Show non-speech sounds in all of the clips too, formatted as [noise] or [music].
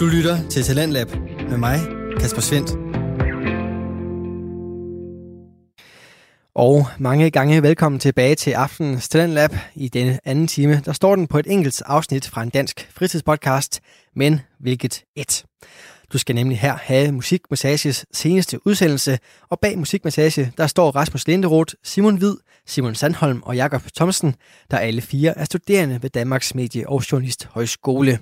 Du lytter til Talentlab med mig, Kasper Svendt. Og mange gange velkommen tilbage til aftenens Talentlab. I denne anden time, der står den på et enkelt afsnit fra en dansk fritidspodcast, men hvilket et. Du skal nemlig her have Musikmassages seneste udsendelse, og bag Musikmassage, der står Rasmus Linderoth, Simon Hvid, Simon Sandholm og Jakob Thomsen, der alle fire er studerende ved Danmarks Medie- og Journalisthøjskole.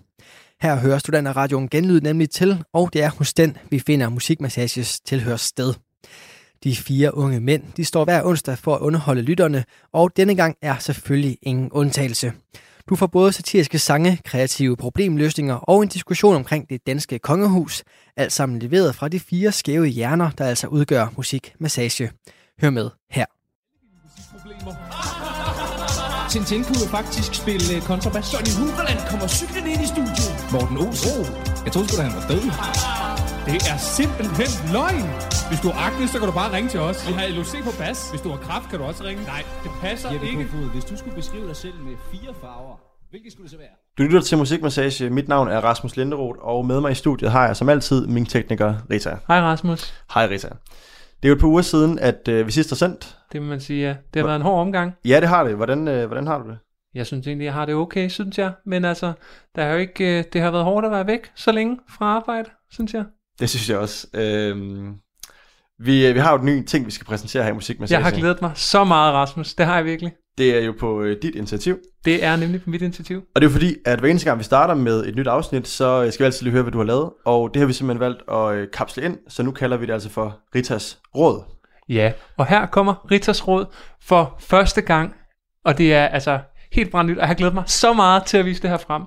Her hører Studenterradioen genlyd nemlig til, og det er hos den, vi finder Musikmassages tilhørssted. De fire unge mænd, de står hver onsdag for at underholde lytterne, og denne gang er selvfølgelig ingen undtagelse. Du får både satiriske sange, kreative problemløsninger og en diskussion omkring det danske kongehus, alt sammen leveret fra de fire skæve hjerner, der altså udgør musikmassage. Hør med her. Tintin kunne jo faktisk spille øh, kontrabas. Johnny Huberland kommer cyklen ind i studiet. Morten Olsen. Oh, jeg troede sgu da, han var død. Det er simpelthen løgn. Hvis du har akne, så kan du bare ringe til os. Vi har LOC på bas. Hvis du har kraft, kan du også ringe. Nej, det passer Jeppe ikke. Kofod, hvis du skulle beskrive dig selv med fire farver, hvilke skulle det så være? Du lytter til Musikmassage. Mit navn er Rasmus Linderoth, og med mig i studiet har jeg som altid min tekniker Rita. Hej Rasmus. Hej Rita. Det er jo et par uger siden, at øh, vi sidst har sendt. Det må man sige, ja. Det har været en hård omgang. Ja, det har det. Hvordan, øh, hvordan har du det? Jeg synes egentlig, jeg har det okay, synes jeg. Men altså, der har jo ikke, øh, det har været hårdt at være væk så længe fra arbejde, synes jeg. Det synes jeg også. Øhm, vi, øh, vi har jo en ny ting, vi skal præsentere her i Musikmassage. Jeg har glædet mig så meget, Rasmus. Det har jeg virkelig. Det er jo på øh, dit initiativ. Det er nemlig på mit initiativ. Og det er jo fordi, at hver eneste gang vi starter med et nyt afsnit, så øh, skal vi altid lige høre, hvad du har lavet. Og det har vi simpelthen valgt at øh, kapsle ind, så nu kalder vi det altså for Ritas Råd. Ja, og her kommer Ritters Råd for første gang. Og det er altså helt brændt nyt, og jeg har glædet mig så meget til at vise det her frem.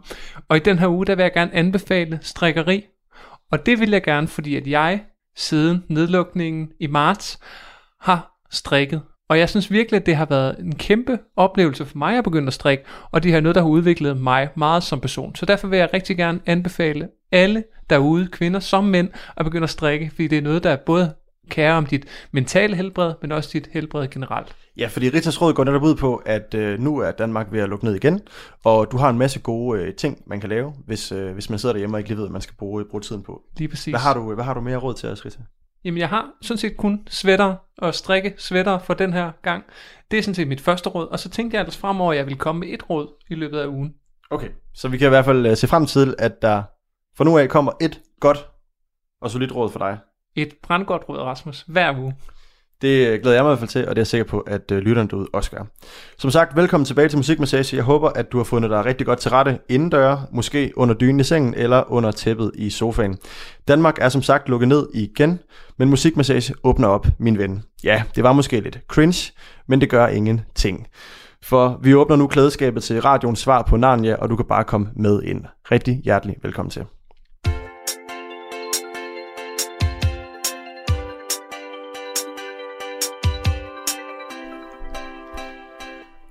Og i den her uge, der vil jeg gerne anbefale strikkeri. Og det vil jeg gerne, fordi at jeg siden nedlukningen i marts har strikket. Og jeg synes virkelig, at det har været en kæmpe oplevelse for mig at begynde at strikke, og det er noget, der har udviklet mig meget som person. Så derfor vil jeg rigtig gerne anbefale alle derude, kvinder som mænd, at begynde at strikke, fordi det er noget, der både kære om dit mentale helbred, men også dit helbred generelt. Ja, fordi Ritas Råd går netop ud på, at øh, nu er Danmark ved at lukke ned igen, og du har en masse gode øh, ting, man kan lave, hvis, øh, hvis man sidder derhjemme og ikke lige ved, hvad man skal bruge, bruge tiden på. Lige præcis. Hvad har du, hvad har du mere råd til os, Rita? Jamen, jeg har sådan set kun sweater og strikke sweater for den her gang. Det er sådan set mit første råd, og så tænkte jeg ellers fremover, at jeg vil komme med et råd i løbet af ugen. Okay, så vi kan i hvert fald øh, se frem til, at der for nu af kommer et godt og solidt råd for dig. Et brandgodt råd, Rasmus, hver uge. Det øh, glæder jeg mig i hvert fald til, og det er jeg sikker på, at øh, lytteren derude også gør. Som sagt, velkommen tilbage til Musikmassage. Jeg håber, at du har fundet dig rigtig godt til rette indendøre, måske under dynen i sengen eller under tæppet i sofaen. Danmark er som sagt lukket ned igen, men Musikmassage åbner op, min ven. Ja, det var måske lidt cringe, men det gør ingenting. For vi åbner nu klædeskabet til radioens svar på Narnia, og du kan bare komme med ind. Rigtig hjertelig velkommen til.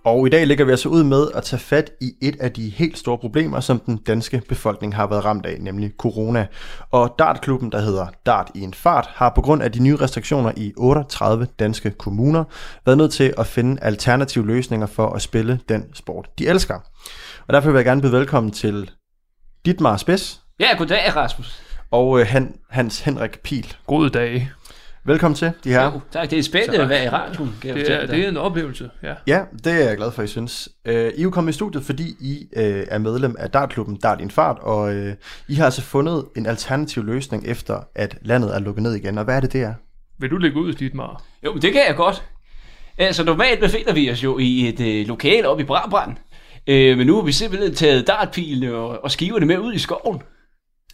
Og i dag lægger vi altså ud med at tage fat i et af de helt store problemer, som den danske befolkning har været ramt af, nemlig corona. Og dartklubben, der hedder Dart i en fart, har på grund af de nye restriktioner i 38 danske kommuner været nødt til at finde alternative løsninger for at spille den sport, de elsker. Og derfor vil jeg gerne byde velkommen til Ditmar Spids Ja, goddag Rasmus. og øh, Han, Hans Henrik Pil. God dag. Velkommen til, de her. Jo, tak. Det er spændende Tak. at være i radioen, kan Det er, det er en oplevelse, ja. Ja, det er jeg glad for, I synes. Uh, I er jo kommet i studiet, fordi I uh, er medlem af dartklubben Dart i en fart, og uh, I har altså fundet en alternativ løsning efter, at landet er lukket ned igen. Og hvad er det, det er? Vil du lægge ud, dit mar? Jo, det kan jeg godt. Altså, normalt befinder vi os jo i et øh, lokale oppe i Brabrand. Øh, men nu har vi simpelthen taget dartpilene og, og skiverne med ud i skoven.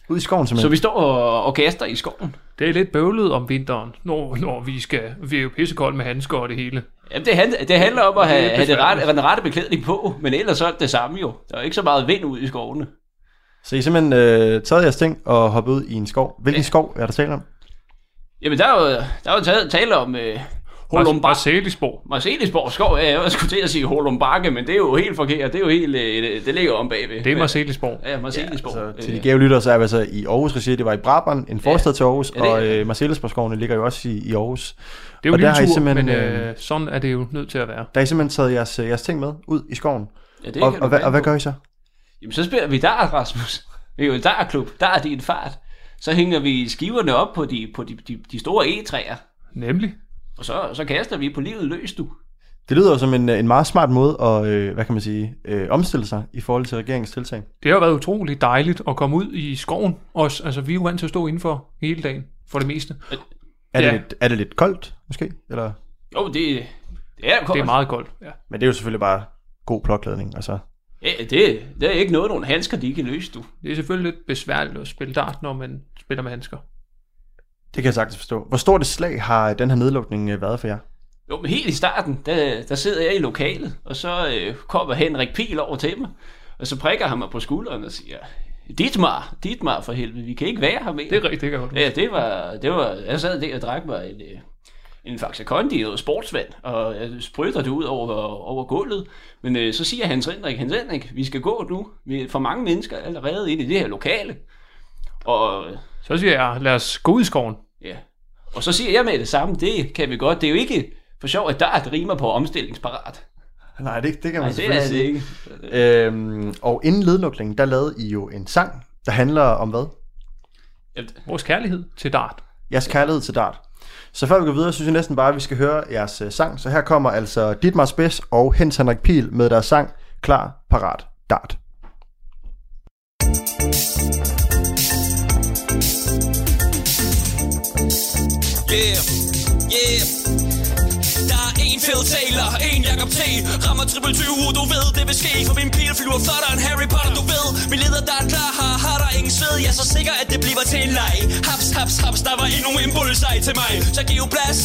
Ud i skoven Så simpelthen. vi står og, og kaster i skoven. Det er lidt bøvlet om vinteren, når, når vi skal... Vi er jo pissekoldt med handsker og det hele. Jamen, det, handler, det handler om at Det er have, have det rette, den rette beklædning på, men ellers så er det det samme jo. Der er ikke så meget vind ud i skovene. Så I simpelthen uh, taget jeres ting og hoppet ud i en skov. Hvilken Ja. skov er der tale om? Jamen, der er jo, der er jo taget, tale om øh, Holumbar. Marcelisborg. Marcelisborg skov, ja, jeg skulle til at sige Holumbakke, men det er jo helt forkert. Det er jo helt, øh, det ligger om bagved. Det er Marcelisborg. Ja, Marcelisborg. Så Ja, til de gave lyttere, så er vi altså i Aarhus regi. Det var i Brabrand, en forstad til Aarhus, Ja, det og det. uh, Marcellesborgskovene ligger jo også i, i Aarhus. Det er jo Og en der lille tur, simpelthen, men øh, øh, sådan er det jo nødt til at være. Der har I simpelthen taget jeres, jeres ting med ud i skoven. ja, det Og, kan og, du hvad, og hvad gør I så? Jamen, så spiller vi der, Rasmus. Vi er jo en dartklub. Der er din fart. Så hænger vi skiverne op på de, på de, de, de store egetræer. Nemlig. Og så, så kaster vi på livet løs, du. Det lyder jo som en, en meget smart måde at, øh, hvad kan man sige, øh, omstille sig i forhold til regeringens tiltag. Det har været utroligt dejligt at komme ud i skoven også. Altså, vi er jo vant til at stå indenfor hele dagen, for det meste. Er, det Ja. lidt, er det lidt koldt, måske? Eller? Jo, det, det er koldt. Det er meget koldt. Ja. Men det er jo selvfølgelig bare god plåklædning. Altså. Ja, det, det er ikke noget, nogle handsker, de kan løse, du. Det er selvfølgelig lidt besværligt at spille dart, når man spiller med handsker. Det kan jeg sagtens forstå. Hvor stort et slag har den her nedlukning øh, været for jer? Jo, men helt i starten, der, der sidder jeg i lokalet, og så øh, kommer Henrik Pil over til mig, og så prikker han mig på skulderen og siger, Ditmar, Ditmar for helvede, vi kan ikke være her mere. Det er rigtigt, det kan godt Ja, det var, det var, jeg sad der og drak mig en, øh, en Faxe Kondi og noget sportsvand, og jeg sprøjter det ud over, over gulvet. Men øh, så siger Hans Henrik, Hans Henrik, vi skal gå nu. Vi er for mange mennesker allerede inde i det her lokale. Og Så siger jeg, lad os gå ud i skoven. Ja, og så siger jeg med det samme, det kan vi godt. Det er jo ikke for sjov, at der er et rimer på omstillingsparat. Nej, det, det kan man Nej, det selvfølgelig er det sige. ikke. Øhm, og inden nedlukningen, der lavede I jo en sang, der handler om hvad? Vores kærlighed til dart. Jeres kærlighed til dart. Så før vi går videre, synes jeg næsten bare, at vi skal høre jeres øh, sang. Så her kommer altså Ditmar Spids og Hens Henrik Pil med deres sang Klar, Parat, Dart. Yeah, yeah. Der er en fed taler, en Jacob T. Rammer triple 20, du ved det vil ske. For min pil flyver flottere end Harry Potter, du ved. Min leder der er klar, har, har der ingen sved. Jeg er så sikker, at det bliver til en leg. Haps, haps, haps, der var endnu en bullseye til mig. Så giv plads,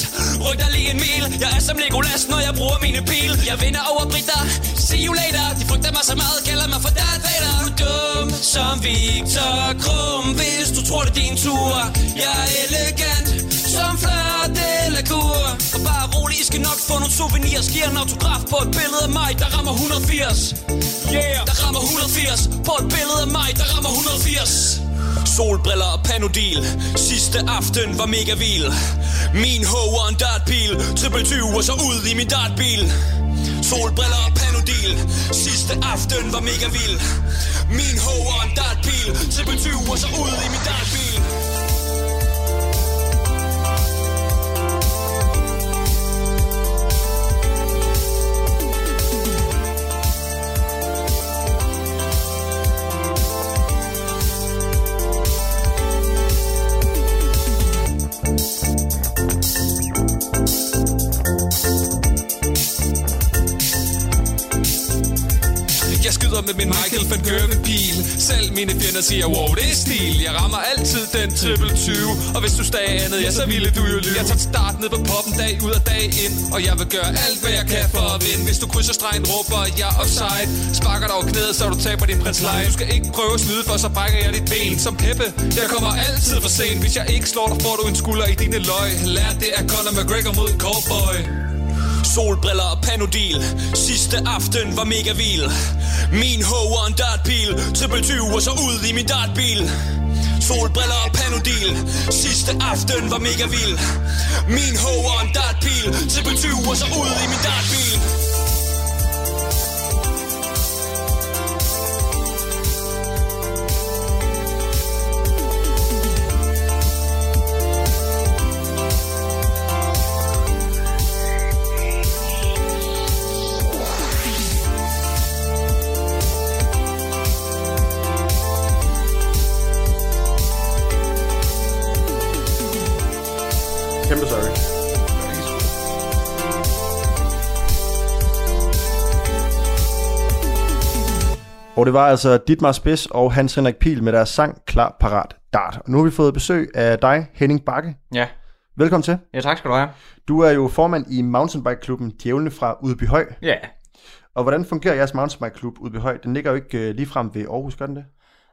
ryk dig lige en mil. Jeg er som Legolas, når jeg bruger mine pil. Jeg vinder over Britter, see you later. De frygter mig så meget, kalder mig for Darth Vader. Du er dum som Victor Krum Hvis du tror det er din tur. Jeg er elegant som Fleur Delacour Og bare rolig, I skal nok få nogle souvenirs. Giver en autograf på et billede af mig, der rammer 180 Yeah, der rammer 180 På et billede af mig, der rammer 180 Solbriller og panodil. Sidste aften var mega vild. Min ho og en dartpil. Triple 20 og så ud i min dartbil. Solbriller og panodil. Sidste aften var mega vild. Min ho og en dartpil. Triple 20 og så ud i min dartbil. Som med min Michael van Gerven pil. Selv mine fjender siger, wow, det er stil. Jeg rammer altid den triple 20 Og hvis du stadig andet, ja, så ville du jo lyve. Jeg tager start ned på poppen dag ud og dag ind. Og jeg vil gøre alt, hvad jeg kan for at vinde. Hvis du krydser stregen, råber jeg offside. Sparker dig over knæet, så du taber din prins Du skal ikke prøve at snyde, for så brækker jeg dit ben Som Peppe, jeg kommer altid for sent. Hvis jeg ikke slår dig, får du en skulder i dine løg. Lær det er Conor McGregor mod en cowboy. Solbriller og panodil. Sidste aften var mega vild. Min ho og en dartpil. Triple 20 og så ud i min dartbil. Solbriller og panodil. Sidste aften var mega vild. Min ho og en dartpil. Triple 20 og så ud i min dartbil. Og det var altså Ditmar Spids og Hans Henrik Pil med deres sang Klar, Parat, Dart. Og nu har vi fået besøg af dig, Henning Bakke. Ja. Velkommen til. ja, tak skal du have. Du er jo formand i mountainbike-klubben Djævlene fra Udbyhøj. Ja. Og hvordan fungerer jeres mountainbike-klub Udbyhøj? Den ligger jo ikke øh, lige frem ved Aarhus, gør den det?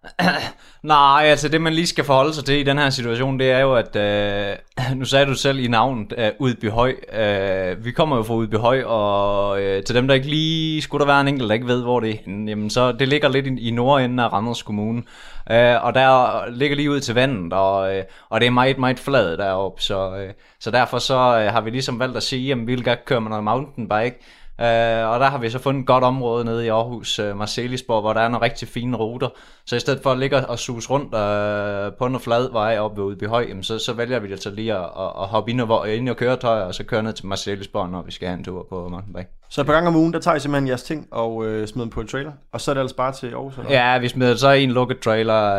[coughs] Nej, altså det man lige skal forholde sig til i den her situation, det er jo, at øh, [coughs] nu sagde du selv i navnet øh, Udbyhøj. Øh, vi kommer jo fra Udbyhøj, og øh, til dem, der ikke lige skulle der være en enkelt, der ikke ved, hvor det er henne, jamen så det ligger lidt i, i nordenden af Randers Kommune. Øh, og der ligger lige ud til vandet, og, øh, og det er meget, meget flad deroppe, så, øh, så derfor så øh, har vi ligesom valgt at sige, at vi vil gerne køre med noget mountainbike, Øh, og der har vi så fundet et godt område nede i Aarhus, øh, uh, Marcelisborg, hvor der er nogle rigtig fine ruter. Så i stedet for at ligge og sus rundt uh, på en flad vej op ved Udbyhøj, jamen, så, så vælger vi altså lige at, at, at hoppe ind og, ind og køretøjer, og så køre ned til Marcelisborg, når vi skal have en tur på mountainbike. Så et par gange om ugen, der tager I simpelthen jeres ting og øh, smider dem på en trailer, og så er det altså bare til Aarhus, eller? Ja, vi smider så en lukket trailer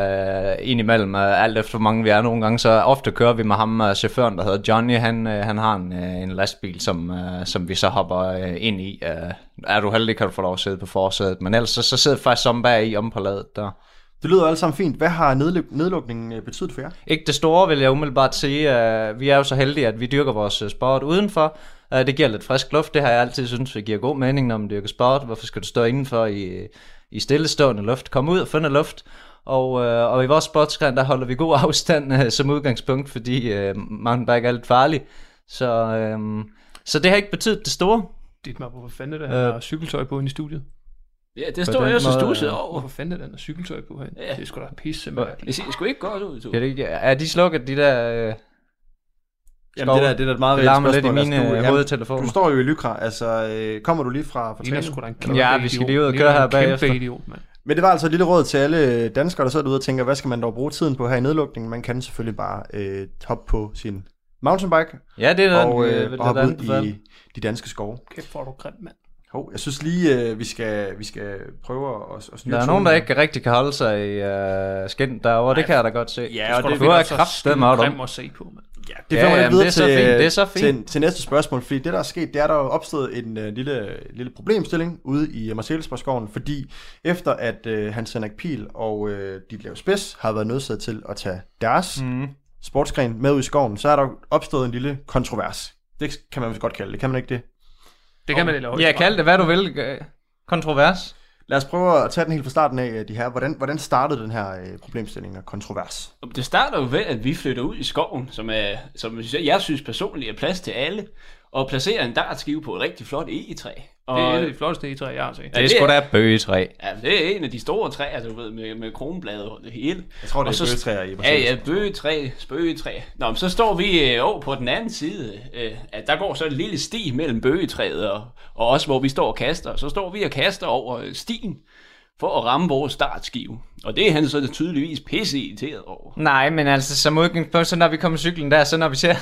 øh, ind imellem, øh, alt efter hvor mange vi er nogle gange. Så ofte kører vi med ham, øh, chaufføren, der hedder Johnny. Han, øh, han har en, øh, en lastbil, som, øh, som vi så hopper øh, ind i. Øh, er du heldig, kan du få lov at sidde på forsædet. Men ellers så, så sidder faktisk som bag i om på ladet der. Det lyder alt sammen fint. Hvad har nedluk- nedlukningen øh, betydet for jer? Ikke det store, vil jeg umiddelbart sige. Uh, vi er jo så heldige, at vi dyrker vores øh, sport udenfor. Uh, det giver lidt frisk luft. Det har jeg altid synes, det giver god mening, når man dyrker sport. Hvorfor skal du stå indenfor i, i stillestående luft? Kom ud og finde luft. Og, uh, og i vores sportsgren, der holder vi god afstand uh, som udgangspunkt, fordi uh, mountainbike er lidt farlig. Så, uh, så det har ikke betydet det store. Dit mig, hvorfor fanden er der Øh. øh, cykeltøj på inde i studiet? Ja, det står den jeg også måde, stusset ja. over. Hvorfor fanden er der cykeltøj på herinde? Ja. Det er sgu da pisse Hvor- mærkeligt. Det ser sgu ikke godt ud, du. Ja, det, er de slukket, de der... Uh, Jamen, det, der, det er da et meget det larmer lidt i mine Altså, du, øh, hovedtelefoner. du står jo i Lykra, altså øh, kommer du lige fra, fra træning? sgu da en kæmpe Ja, vi skal idiot. lige ud og køre her bagefter. Idiot, mand. Men det var altså et lille råd til alle danskere, der sidder derude og tænker, hvad skal man dog bruge tiden på her i nedlukningen? Man kan selvfølgelig bare øh, hoppe på sin mountainbike Ja, det er noget, og, øh, øh, og hoppe ud i de danske skove. Kæft, hvor du grim, mand. Hov, jeg synes lige, øh, vi, skal, vi skal prøve at, at styre Der er nogen, der ikke rigtig kan holde sig i uh, skin derovre, det kan jeg da godt se. Ja, og det vil er kraftedeme out om. grim at se på, mand. Ja, det Ja, videre det er så til, fint, det er så fint. Til, til næste spørgsmål, fordi det, der er sket, det er, der er opstået en uh, lille, lille problemstilling ude i Marcellesborgskoven, fordi efter at uh, Hans Henrik Pil og uh, Ditlev Spids har været nødsaget til at tage deres Mm. sportsgren med ud i skoven, så er der opstået en lille kontrovers. Det kan man vist godt kalde det, kan man ikke det? Det kan man ikke Ja, kald det hvad du vil. øh, Kontrovers. Lad os prøve at tage den helt fra starten af, de her. Hvordan, hvordan startede den her øh, problemstilling og kontrovers? Det starter jo ved, at vi flytter ud i skoven, som, er, som jeg synes personligt er plads til alle, og placerer en dartskive på et rigtig flot egetræ. Det Og, er et af de flotteste E3, jeg har set. Det er det sgu er- da bøgetræ. Ja, det er en af de store træer, du ved, med, med kronblade og det hele. Jeg tror, det Og er så- bøgetræer i Ja, ja, bøgetræ, spøgetræ. Nå, men så står vi øh, over på den anden side. Øh, at der går så en lille sti mellem bøgetræet og, og os, hvor vi står og kaster. Så står vi og kaster over øh, stien for at ramme vores startskive. Og det er han så tydeligvis pisse irriteret over. Nej, men altså som udgangspunkt, så når vi kommer cyklen der, så når vi ser,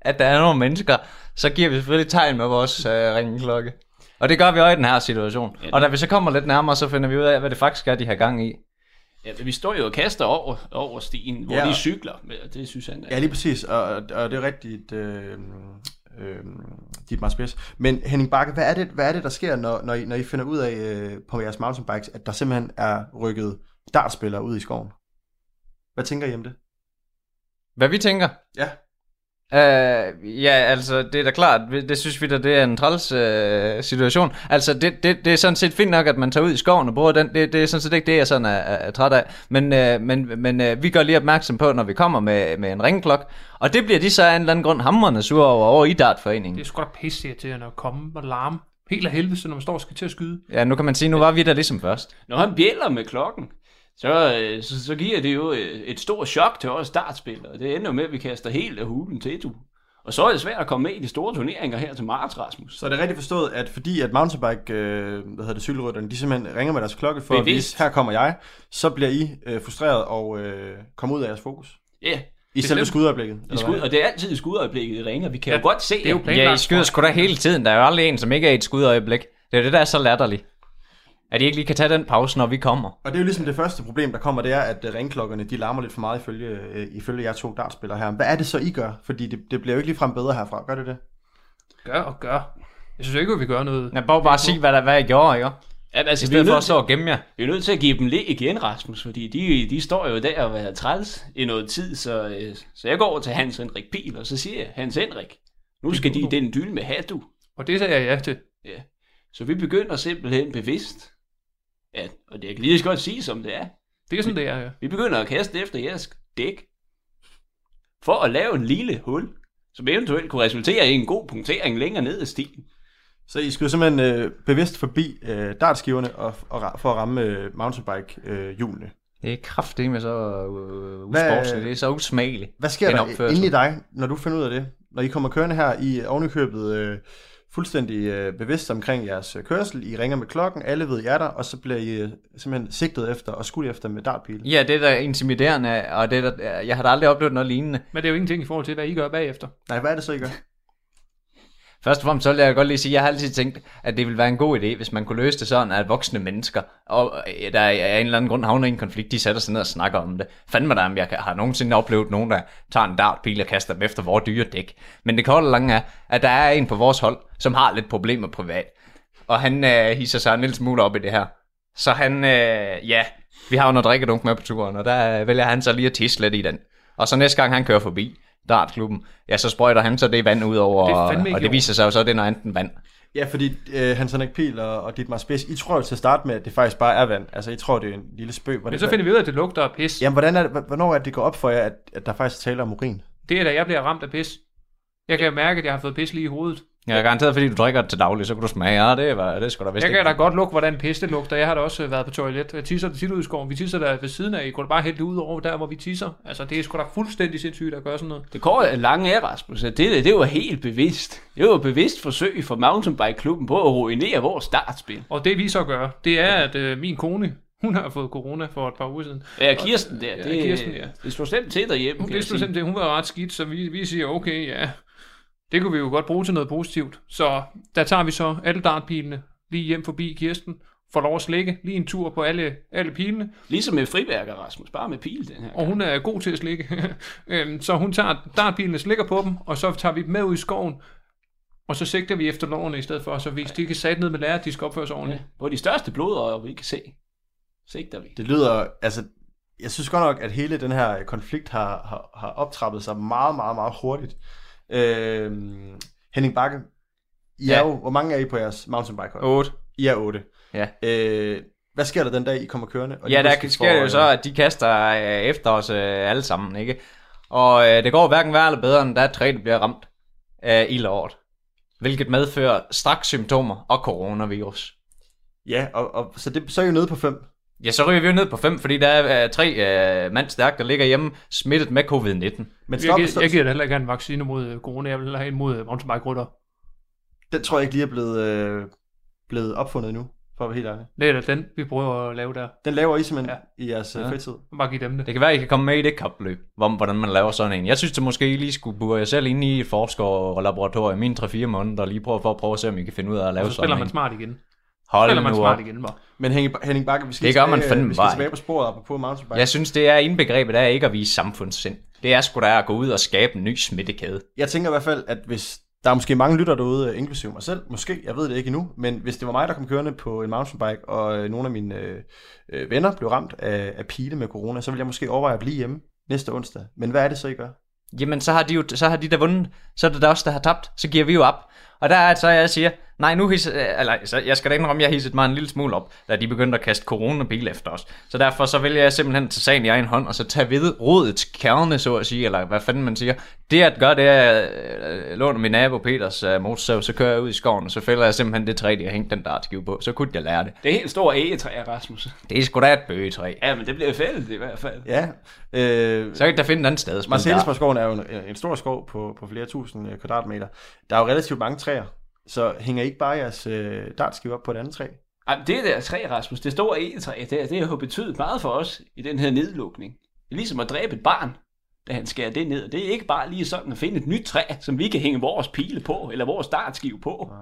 at der er nogle mennesker, så giver vi selvfølgelig tegn med vores øh, ringeklokke. Og det gør vi også i den her situation. Ja, Og da vi så kommer lidt nærmere, så finder vi ud af, hvad det faktisk er, de har gang i. Ja, vi står jo og kaster over, over stien, hvor Ja. de cykler. Og Det synes han er... Ja, lige præcis, og, og det er rigtigt, øh, øh, dit meget spids. Men Henning Bakke, hvad er det, hvad er det der sker, når, når, I, når I finder ud af øh, på jeres mountainbikes, at der simpelthen er rykket dartspillere ud i skoven? Hvad tænker I om det? Hvad vi tænker? Ja. Uh, ja, altså, det er da klart, det synes vi da, det er en træls uh, situation. Altså, det, det, det er sådan set fint nok, at man tager ud i skoven og bruger den. Det, det er sådan set ikke det, jeg sådan er, er, er træt af. Men, uh, men, men uh, vi gør lige opmærksom på, når vi kommer med, med en ringklok. Og det bliver de så af en eller anden grund hamrende sure over, over i dartforeningen. Det er sgu da pisse irriterende at komme og larme. Helt af helvede, når man står og skal til at skyde. Ja, nu kan man sige, nu var vi der ligesom først. Når han bjæller med klokken, så, øh, så, så giver det jo øh, et stort chok til os startspillere. Det ender jo med, at vi kaster helt af hulen til, du. Og så er det svært at komme med i de store turneringer her til marts, Rasmus. Så er det rigtigt forstået, at fordi at mountainbike, øh, hvad hedder det, cykelrytterne, de simpelthen ringer med deres klokke for at Bevidst. vise, her kommer jeg, så bliver I øh, frustreret og øh, kommer ud af jeres fokus. Ja, I selve skudøjeblikket. i skud, og det er altid i skudøjeblikket, det ringer. Vi kan Ja, jo godt se, det er jo at- planlagt. Ja, I skyder sgu da hele tiden. Der er jo aldrig en, som ikke er i et skudøjeblik. Det er det, der er så latterligt. At I ikke lige kan tage den pause, når vi kommer. Og det er jo ligesom det første problem, der kommer, det er, at øh, ringklokkerne, de larmer lidt for meget ifølge, øh, ifølge jer to dartspillere her. Hvad er det så, I gør? Fordi det, det bliver jo ikke ligefrem bedre herfra. Gør det det? Gør og gør. Jeg synes ikke, at vi gør noget. Jeg bare bare sige, hvad, der, hvad I gjorde, ikke? Ja, I altså, vi, er stedet for at stå og gemme jer. vi er nødt til at give dem le igen, Rasmus, fordi de, de står jo der og er træls i noget tid, så, øh, så jeg går over til Hans Henrik Pil, og så siger jeg, Hans Henrik, nu skal de i den dyl med hat, du. Og det sagde jeg ja til. Ja. Så vi begynder simpelthen bevidst, at, og det kan lige så godt sige, som det er, Det er sådan, det er. Ja. vi begynder at kaste efter jeres dæk, for at lave en lille hul, som eventuelt kunne resultere i en god punktering længere ned ad stien. Så I skulle simpelthen øh, bevidst forbi øh, dartskiverne og, og, for at ramme øh, mountainbike-hjulene. Det er kraftigt med så Hvad- usportsligt. Det er så usmageligt. Hvad sker der opførsel. inde i dig, når du finder ud af det? Når I kommer kørende her i ovenikøbet øh, fuldstændig øh, bevidst omkring jeres øh, kørsel. I ringer med klokken, alle ved, I er der, og så bliver I øh, simpelthen sigtet efter og skudt efter med dartpil. Ja, det er da intimiderende, og det er da, jeg har da aldrig oplevet noget lignende. Men det er jo ingenting i forhold til, hvad I gør bagefter. Nej, hvad er det så, I gør? [laughs] Først og fremmest så vil jeg godt lige sige, at jeg har altid tænkt, at det ville være en god idé, hvis man kunne løse det sådan, at voksne mennesker, og øh, der er af en eller anden grund havner i en konflikt, de sætter sig ned og snakker om det. Fandme da, om jeg har nogensinde oplevet nogen, der tager en dartpil og kaster dem efter vores dyre dæk. Men det korte og lange er, at der er en på vores hold, som har lidt problemer privat. Og han øh, hisser sig en lille smule op i det her. Så han, øh, ja, vi har jo noget drikkedunk med på turen, og der vælger han så lige at tisse lidt i den. Og så næste gang han kører forbi dartklubben, ja, så sprøjter han så det vand ud over, Det og, det viser sig jo så, at det er noget andet vand. Ja, fordi øh, Hans Henrik Pihl og, og Dietmar Spids, I tror jo til at starte med, at det faktisk bare er vand. Altså, I tror, det er en lille spøg. Men så finder vi ud af, at det lugter af pis. Jamen, hvordan er det, hvornår er det, det går op for jer, at, at der faktisk taler om urin? Det er da, jeg bliver ramt af pis. Jeg kan mærke, at jeg har fået pis lige i hovedet. Jeg er garanteret, fordi du drikker det til daglig, så kan du smage, ja, det, var, det skulle da vist Jeg ikke. kan da godt lugte, hvordan pis det lugter. Jeg har da også været på toilet. Jeg tisser tit ud i skoven. Vi tisser der ved siden af. I kunne da bare hælde det ud over der, hvor vi tisser. Altså, det er sgu da fuldstændig sindssygt at gøre sådan noget. Det går lange af, Rasmus. Det, det var helt bevidst. Det var et bevidst forsøg for mountainbike-klubben på at ruinere vores startspil. Og det vi så gør, det er, at øh, min kone, hun har fået corona for et par uger siden. Ja, Kirsten der, Ja, det, Kirsten, ja. det slår slemt til derhjemme. Hun vidste jo sige. simpelthen, hun var ret skidt, så vi, vi siger, okay, ja, det kunne vi jo godt bruge til noget positivt. Så der tager vi så alle dartpilene lige hjem forbi Kirsten, får lov at slikke lige en tur på alle, alle pilene, Ligesom med friværker, Rasmus. Bare med pil den her. og hun er god til at slikke. [laughs] Øhm, så hun tager dartpilene, slikker på dem, og så tager vi dem med ud i skoven, og så sigter vi efter lovene i stedet for, så hvis de ikke er sat ned med lærer, de skal opføre sig Ja, ordentligt. hvor de største blodøjer, vi kan se. Sigter vi. Det lyder, altså, jeg synes godt nok, at hele den her konflikt har, har, har optrappet sig meget, meget, meget hurtigt. Øh, Henning Bakke, I er Ja. jo, hvor mange er I på jeres mountainbike hold? 8. I er otte. Ja. Øh, hvad sker der den dag, I kommer kørende? Og Ja, der sker det får, jo så, at de kaster øh, efter os øh, alle sammen, ikke? Og øh, det går hverken værre eller bedre, end er tre, der bliver ramt af ildåret. Hvilket medfører straks symptomer og coronavirus. Ja, og, og så, det, så er I jo nede på fem. Ja, så ryger vi jo ned på fem, fordi der er øh, tre øh, mand stærkt, der ligger hjemme smittet med covid-19. Men Jeg, stop, giver, så, jeg giver da heller ikke en vaccine mod øh, corona, jeg vil have en mod øh, mountainbike-rytter. den tror jeg ikke lige er blevet, øh, blevet opfundet endnu, for at være helt ærlig. Det er da den, vi prøver at lave der. Den laver I simpelthen Ja. i jeres ja. Fritid. Bare give dem det. Det kan være, at I kan komme med i det kapløb, om hvordan man laver sådan en. Jeg synes, at måske I lige skulle bure jer selv ind i et forskerlaboratorium i en 3-4 måneder, og lige prøve for at prøve at se, om I kan finde ud af at lave Og så spiller sådan man en. smart igen. Hold Spiller man nu smart op. igen, var. Men Henning, Henning Bakke, vi skal, Det gør man tilbage, fandme vi skal bare tilbage på sporet på mountainbike. Jeg synes, det er indbegrebet af ikke at vise samfundssind. Det er sgu da at gå ud og skabe en ny smittekæde. Jeg tænker i hvert fald, at hvis der er måske mange lytter derude, inklusive mig selv, måske, jeg ved det ikke endnu, men hvis det var mig, der kom kørende på en mountainbike, og øh, nogle af mine øh, øh, venner blev ramt af, af pile med corona, så ville jeg måske overveje at blive hjemme næste onsdag. Men hvad er det så, I gør? Jamen, så har de jo så har de der vundet. Så er det der også, der har tabt. Så giver vi jo op. Og der er så, jeg siger, nej, nu hisser, eller, så jeg skal da indrømme, jeg hissede mig en lille smule op, da de begyndte at kaste coronabil efter os. Så derfor så vælger jeg simpelthen tage sagen i egen hånd, og så tage ved rådets kerne, så at sige, eller hvad fanden man siger. Det at gøre, det er, at øh, låner min nabo Peters uh, motorsav, så kører jeg ud i skoven, og så fælder jeg simpelthen det træ, de har hængt den dartskive på. Så kunne jeg lære det. Det er helt store egetræ, Rasmus. Det er sgu da et bøgetræ. Ja, men det bliver fældet i hvert fald. Ja, øh, Så kan jeg da finde et andet sted. Marcellesborgskoven er jo en, en stor skov på, på flere tusind øh, kvadratmeter. Der er jo relativt mange træer, så hænger I ikke bare jeres øh, dartskive op på et andet træ? Ej, men det der træ, Rasmus, det store egetræ, det, det har betydet meget for os i den her nedlukning. Det er ligesom at dræbe et barn, da han skærer det ned. Det er ikke bare lige sådan at finde et nyt træ, som vi kan hænge vores pile på, eller vores startskive på.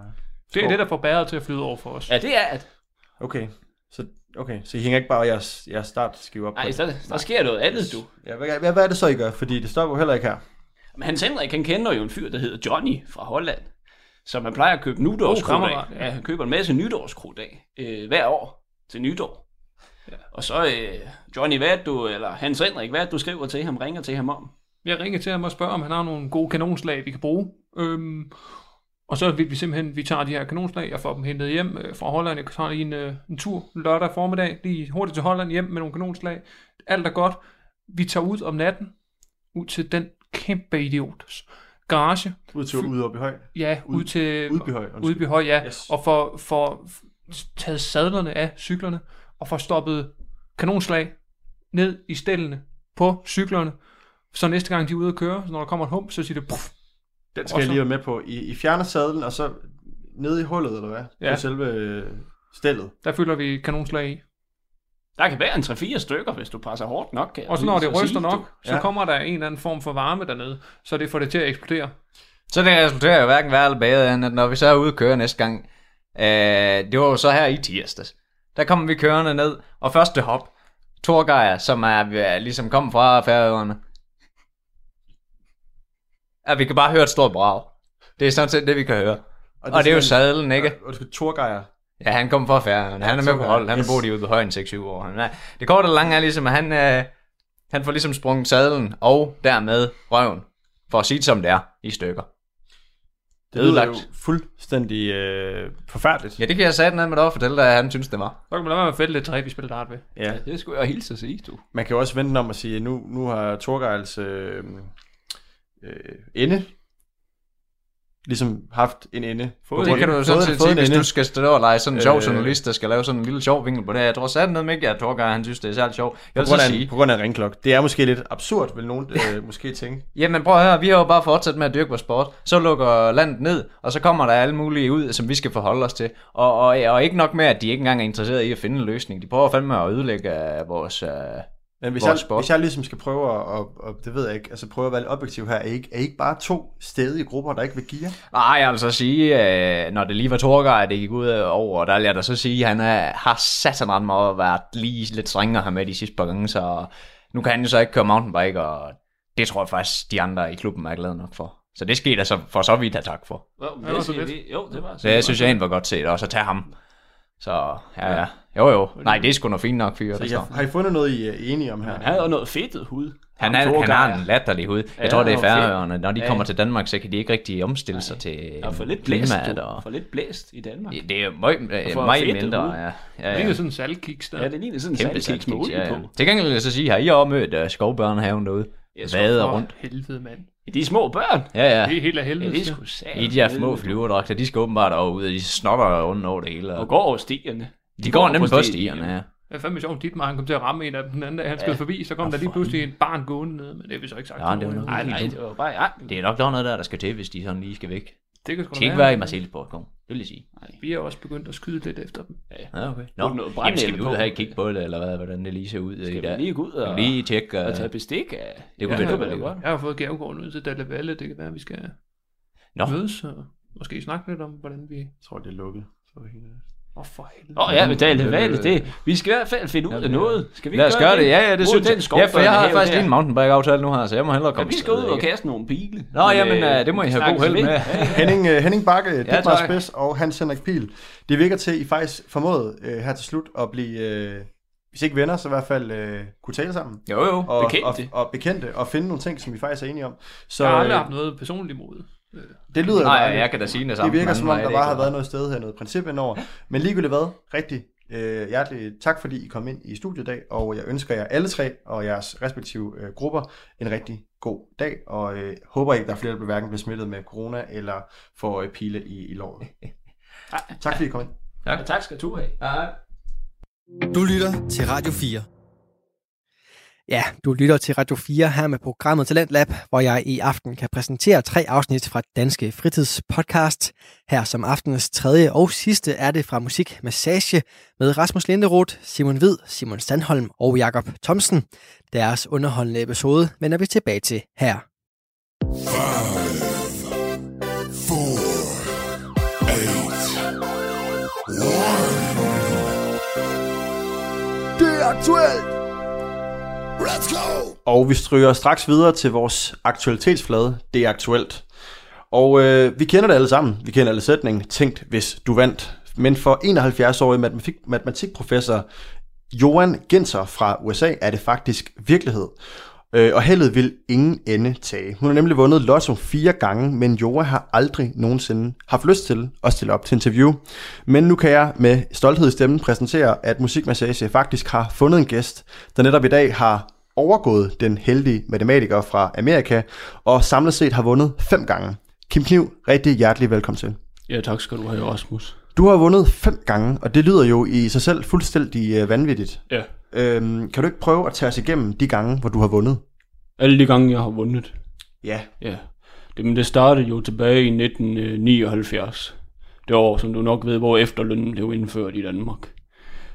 Det er det, der får bæret til at flyde over for os. Ja, det er at... Okay, så, okay, så I hænger ikke bare jeres, jeres startskive op på Nej, det? der, der sker noget andet, du. Ja, hvad, hvad, hvad er det så, I gør? Fordi det står jo heller ikke her. Men Hans Henrik, han kender jo en fyr, der hedder Johnny fra Holland. Så man plejer at købe nytårskrudt God af. ja. Han køber en masse nytårskrudt af øh, hver år til nytår. Ja. Og så, øh, Johnny, hvad du, eller Hans Henrik, hvad du skriver til ham, ringer til ham om? Jeg ringer til ham og spørger, om han har nogle gode kanonslag, vi kan bruge. Øhm, og så vil vi simpelthen, vi tager de her kanonslag, jeg får dem hentet hjem øh, fra Holland. Jeg tager lige en, øh, en tur lørdag formiddag, lige hurtigt til Holland hjem med nogle kanonslag. Alt er godt. Vi tager ud om natten, ud til den kæmpe idiots garage. Ud til ude oppe i høj. Ja, ud, Ud- til Udbyhøj. Udbyhøj, ja. Yes. Og for, for taget sadlerne af cyklerne, og får stoppet kanonslag ned i stillene på cyklerne. Så næste gang de er ude at køre, så når der kommer et hump, så siger det puff. Den skal Og jeg så- lige være med på. I, I fjerner sadlen, og så nede i hullet, eller hvad? Ja. På selve øh, stillet. Der fylder vi kanonslag i. Der kan være en 3-4 stykker, hvis du presser hårdt nok. Kan Og så når det ryster sige, nok, du. så Ja. kommer der en eller anden form for varme dernede, så det får det til at eksplodere. Så det resulterer jo hverken værre eller bedre, end at når vi så er ude at køre næste gang, øh, det var jo så her i tirsdags, der kommer vi kørende ned, og første hop, Torgeir, som er er ligesom kommet fra færøerne, ja, vi kan bare høre et stort brag. Det er sådan set det, vi kan høre. Og, og det er jo sadlen, ikke? Og du skal Torgeier. Ja, han kommer fra Færøerne. Han er med på hold. Han har boet i ude på højen 6-7 år. Han er, det korte og lange er ligesom, at han, øh, han får ligesom sprunget sadlen og dermed røven, for at sige det som det er, i stykker. Det lyder jo fuldstændig øh, forfærdeligt. Ja, det kan jeg sætte ned med dig og fortælle dig, at han synes, det var. Så kan man lade være med at fælde lidt træ, vi spiller dart ved. Ja. Det skulle jeg hilse at sige, du. Man kan jo også vente om at sige, at nu, nu har Torgeils øh, øh, ende ligesom haft en ende. Fået- Det kan du jo sådan set sige, hvis ende. du skal stå og lege sådan en sjov Øh. journalist, der skal lave sådan en lille sjov vinkel på det. Jeg tror sat ned med ikke, at Torgeir, han synes, det er særlig sjovt. Jeg På vil grund, så af, sige, på grund af ringklok. Det er måske lidt absurd, vil nogen øh, måske tænke. Jamen prøv at høre, vi har jo bare fortsat med at dyrke vores sport. Så lukker landet ned, og så kommer der alle mulige ud, som vi skal forholde os til. Og, og, og ikke nok med, at de ikke engang er interesseret i at finde en løsning. De prøver fandme at ødelægge øh, vores... Øh... Men hvis jeg, sport. hvis jeg ligesom skal prøve at, og, og, det ved jeg ikke, altså prøve at være lidt objektiv her, er I, ikke- er I ikke bare to stedige grupper, der ikke vil give jer? Nej, jeg vil så sige, øh, når det lige var Torgeir, det gik ud over, der vil jeg da så sige, at han er, har sat ret meget at være lige lidt strengere her med de sidste par gange, så nu kan han jo så ikke køre mountainbike, og det tror jeg faktisk, de andre i klubben er glade nok for. Så det skete der så for så vidt at tak for. Jo, det var det så siger lidt. Jo, det var Så jeg synes, jeg egentlig var godt set også at tage ham. Så ja, ja. Jo jo. Nej, det er sgu noget fint nok fyre, Så der står. har, I fundet noget, I er enige om her? Han havde jo noget fedtet hud. Han, er, han har en latterlig hud. Jeg Ja, tror, det er er færøerne. Når de Ja. kommer til Danmark, så kan de ikke rigtig omstille sig til Og for lidt blæst, klimaet. Og... For lidt blæst i Danmark. Det er meget, for meget fedtet mindre, ud. ja. ja, Det er ja. sådan en saltkiks der. Ja, det ligner sådan en Kæmpe saltkiks med olie ja, ja. på. Til gengæld vil jeg så sige, har I også mødt uh, skovbørnehaven derude? Jeg Vader For rundt. helvede, mand. De små børn. Ja, ja. Det er helt af Ja, helvede. det er sgu. I de her små flyverdragter, de skal åbenbart ud, og de snotter rundt over det hele. Og Og går over stierne. De går nemlig på på stierne. ja. Det er fandme sjovt, dit han kom til at ramme en af dem den anden dag, han skød forbi, så kom der lige pludselig en barn gående ned, men det har vi så ikke sagt. Ja, det var nogen. nok- Nej, nej, det var bare ja. Det er nok der er noget der, der skal til, hvis de sådan lige skal væk. Det kan De sgu skal da ikke være. være i Marseillesport, kom. Det vil jeg sige. Vi er også begyndt at skyde lidt efter dem. Ja, okay. Nå, Nå, noget Jamen, skal vi ud og have et kig på det, eller hvad, hvordan det lige ser ud i Skal dag? vi lige gå ud og, Lige tjekke. og Uh... tage bestik af? Det kunne ja, da det godt. Jeg har fået gavekort ud til Dalle Valle, det kan være, vi skal Nå. mødes og måske snakke lidt om, hvordan vi... Jeg tror, det er lukket. Er helt- Åh, oh, for helvede. Åh oh, ja, men Dalle Valle, det, vi skal i hvert fald finde ud af noget. Skal vi Lad os gøre det, ja, ja, det Mod synes jeg. Ja, for jeg har faktisk lige en mountainbike-aftale nu her, så jeg må hellere Ja, komme vi skal ud og kaste nogle pile. Nå, jamen, øh, det må I have god held med. Henning, uh, Henning Bakke, ja, Dietmar. Spids og Hans Henrik Pil. Det virker til, at I faktisk formåede uh, her til slut at blive, uh, hvis ikke venner, så i hvert fald uh, kunne tale sammen. Jo, jo. Og, Bekendte. Og, og bekendte, og finde nogle ting, som I faktisk er enige om. Så Jeg har aldrig øh, haft noget personligt imod. Det lyder Nej, jeg kan da sige det Det samme. virker den som om, der bare det har været noget sted her, noget princip indover. Men ligegyldigt hvad, rigtig øh, hjertelig tak, fordi I kom ind i studiet i dag, og jeg ønsker jer alle tre og jeres respektive øh, grupper en rigtig god dag, og øh, håber ikke, der er flere, der bliver hverken bliver smittet med corona, eller får øh, pile i, i låret. [laughs] tak fordi I kom ind. Ja, tak skal du have. Du lytter til Radio 4. Ja, du lytter til Radio 4 her med programmet Talent Lab, hvor jeg i aften kan præsentere tre afsnit fra Danske Fritidspodcast. Her som aftenens tredje og sidste er det fra Musik Massage med Rasmus Linderoth, Simon Vid, Simon Sandholm og Jakob Thomsen. Deres underholdende episode vender vi tilbage til her. Det er aktuelt. Let's go. Og vi stryger straks videre til vores aktualitetsflade. Det er aktuelt. Og øh, vi kender det alle sammen. Vi kender alle sætningen. Tænkt, hvis du vandt. Men for 71-årig matematik, matematikprofessor Johan Genser fra USA er det faktisk virkelighed. Øh, og heldet vil ingen ende tage. Hun har nemlig vundet lotto fire gange, men Jora har aldrig nogensinde haft lyst til at stille op til interview. Men nu kan jeg med stolthed i stemmen præsentere, at Musikmassage faktisk har fundet en gæst, der netop i dag har overgået den heldige matematiker fra Amerika, og samlet set har vundet fem gange. Kim Kniv, rigtig hjertelig velkommen til. Ja, tak skal du have, Rasmus. Du har vundet fem gange, og det lyder jo i sig selv fuldstændig øh, vanvittigt. Ja, Øhm, kan du ikke prøve at tage os igennem de gange, hvor du har vundet? alle de gange, jeg har vundet. Ja. Ja, det, men det startede jo tilbage i 1979. det år, som du nok ved, hvor efterlønnen blev indført i Danmark.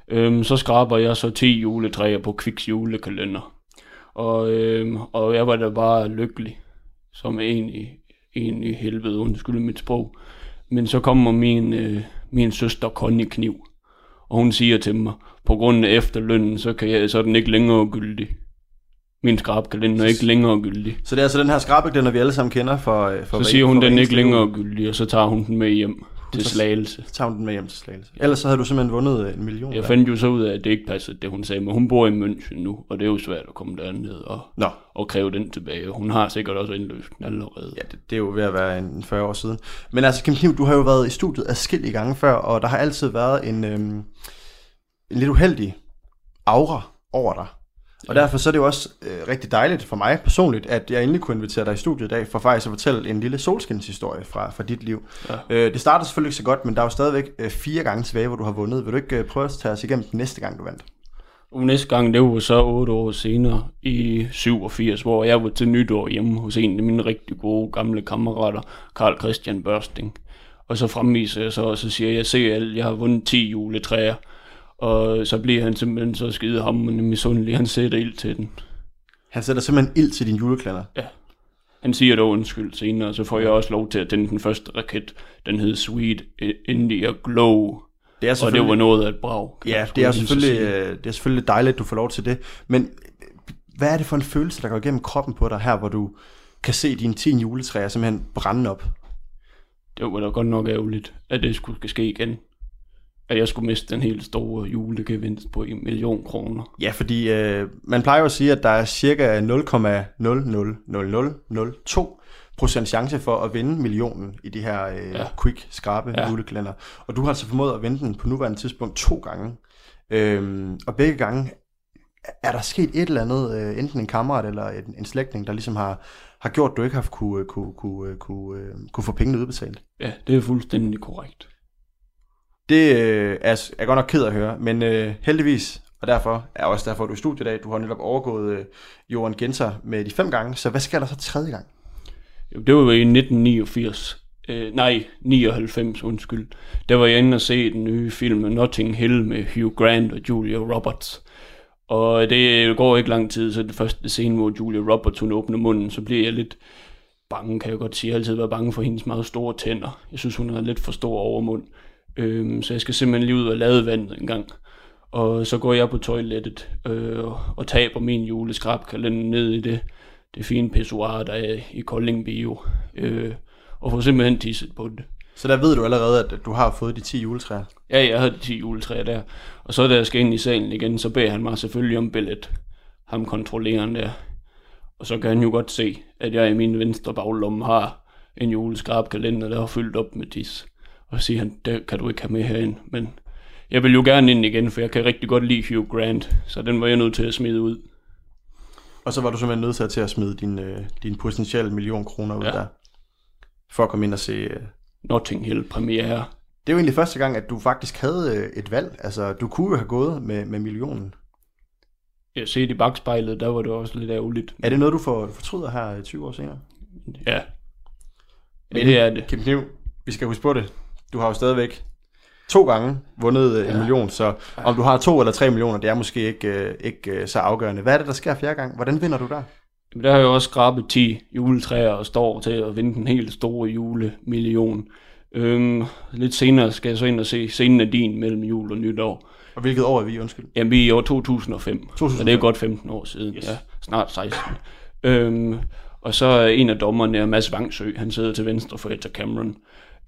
Øhm, så skraber jeg så 10 juletræer på Kviks julekalender. Og, øhm, og jeg var da bare lykkelig, som en i, en i helvede, undskyld mit sprog. Men så kommer min, øh, min søster Connie Kniv, og hun siger til mig, på grund af efterlønnen, så, kan jeg, så er den ikke længere gyldig. Min skrabkalender er ikke længere gyldig. Så det er altså den her skrabeklænder, vi alle sammen kender for, øh, for Så siger hun, den ikke længere gyldig, og så tager hun den med hjem til Slagelse. Tager hun den med hjem til Slagelse. Ellers så havde du simpelthen vundet øh, en million. Jeg der. fandt jo så ud af, at det ikke passede, det hun sagde, men hun bor i München nu, og det er jo svært at komme derned og, Nå, og kræve den tilbage. Hun har sikkert også indløst den allerede. ja, det, det er jo ved at være en 40 år siden. Men altså, Kim Kniv, du har jo været i studiet adskillige gange før, og der har altid været en, øhm, en lidt uheldig aura over dig. Og derfor så er det jo også øh, rigtig dejligt for mig personligt, at jeg endelig kunne invitere dig i studiet i dag, for faktisk at fortælle en lille solskinshistorie fra, fra dit liv. Ja. Øh, det startede selvfølgelig ikke så godt, men der er jo stadigvæk øh, fire gange tilbage, hvor du har vundet. Vil du ikke øh, prøve at tage os igennem den næste gang, du vandt? Og næste gang, det var så otte år senere, i 87, hvor jeg var til nytår hjemme hos en af mine rigtig gode gamle kammerater, Karl Christian Børsting. Og så fremviser jeg så, og så siger jeg, jeg ser, at jeg har vundet 10 juletræer. Og så bliver han simpelthen så skide hammerende misundelig. Han sætter ild til den. Han sætter simpelthen ild til din juleklænder. Han siger dog undskyld senere, og så får jeg også lov til at tænde den første raket. Den hed Sweet India Glow. Det er Og det var noget af et brag. Ja, det er, selvfølgelig, øh, det er selvfølgelig dejligt, at du får lov til det. Men hvad er det for en følelse, der går igennem kroppen på dig her, hvor du kan se dine 10 juletræer simpelthen brænde op? Det var da godt nok ærgerligt, at det skulle ske igen. At jeg skulle miste den helt store julegevinst på en million kroner. Ja, fordi øh, man plejer jo at sige, at der er cirka 0,000002 procent chance for at vinde millionen i de her øh, ja. Quick skrabe ja. Ja. julekalender. Og du har altså formået at vinde den på nuværende tidspunkt to gange. Øhm, og begge gange er der sket et eller andet, øh, enten en kammerat eller en, en slægtning, der ligesom har, har gjort, at du ikke har kunne, kunne, kunne, kunne, øh, kunne få pengene udbetalt. Ja, det er fuldstændig korrekt. Det øh, er jeg godt nok ked at høre, men øh, heldigvis, og derfor er også derfor, du er i studiet i dag, du har netop overgået øh, Johan Genser med de fem gange, så hvad sker der så tredje gang? Jo, Det var jo i 1989. Øh, nej, 99, undskyld. Der var jeg inde og se den nye film Notting Hill med Hugh Grant og Julia Roberts. Og øh, det øh, går ikke lang tid, så det første scene, hvor Julia Roberts hun åbner munden, så bliver jeg lidt bange, kan jeg godt sige. Jeg har altid været bange for hendes meget store tænder. Jeg synes, hun har lidt for stor overmund. Øhm, så jeg skal simpelthen lige ud og lade vandet en gang. Og så går jeg på toilettet øh, og taber min juleskrabkalender ned i det, det fine pissoir, der er i Kolding Bio. Øh, og får simpelthen tisset på det. Så der ved du allerede, at du har fået de 10 juletræer. Ja, jeg havde 10 juletræer der. Og så da jeg skal ind i salen igen, så beder han mig selvfølgelig om billet. Ham kontrolleren der. Og så kan han jo godt se, at jeg i min venstre baglomme har en juleskrabkalender, der er fyldt op med tis. Og siger han, det kan du ikke have med herind. Men jeg vil jo gerne ind igen, for jeg kan rigtig godt lide Hugh Grant. Så den var jeg nødt til at smide ud. Og så var du simpelthen nødt til at, smide din, øh, din potentielle million kroner ud ja. Der. For at komme ind og se... Øh. Notting Hill premiere. Det er jo egentlig første gang, at du faktisk havde øh, et valg. Altså, du kunne jo have gået med, med millionen. Jeg ser i bagspejlet, der var det også lidt ærgerligt. Er det noget, du får, fortryder her øh, 20 år senere? Ja. Men det er det. Kim Kniv, vi skal huske på det. Du har jo stadigvæk to gange vundet øh, en Ja. million, så om du har to eller tre millioner, det er måske ikke, øh, ikke øh, så afgørende. Hvad er det, der sker fjerde gang? Hvordan vinder du der? Jamen, der har jeg også skrabet 10 juletræer og står til at vinde den helt store julemillion. Øhm, lidt senere skal jeg så ind og se scenen af din mellem jul og nytår. Og hvilket år er vi, undskyld? Jamen, vi er i år 2005, 2005. så det er godt 15 år siden. Yes. Ja, snart 16. Øhm, og så er en af dommerne er Mads Vangsø, han sidder til venstre for Etta Cameron.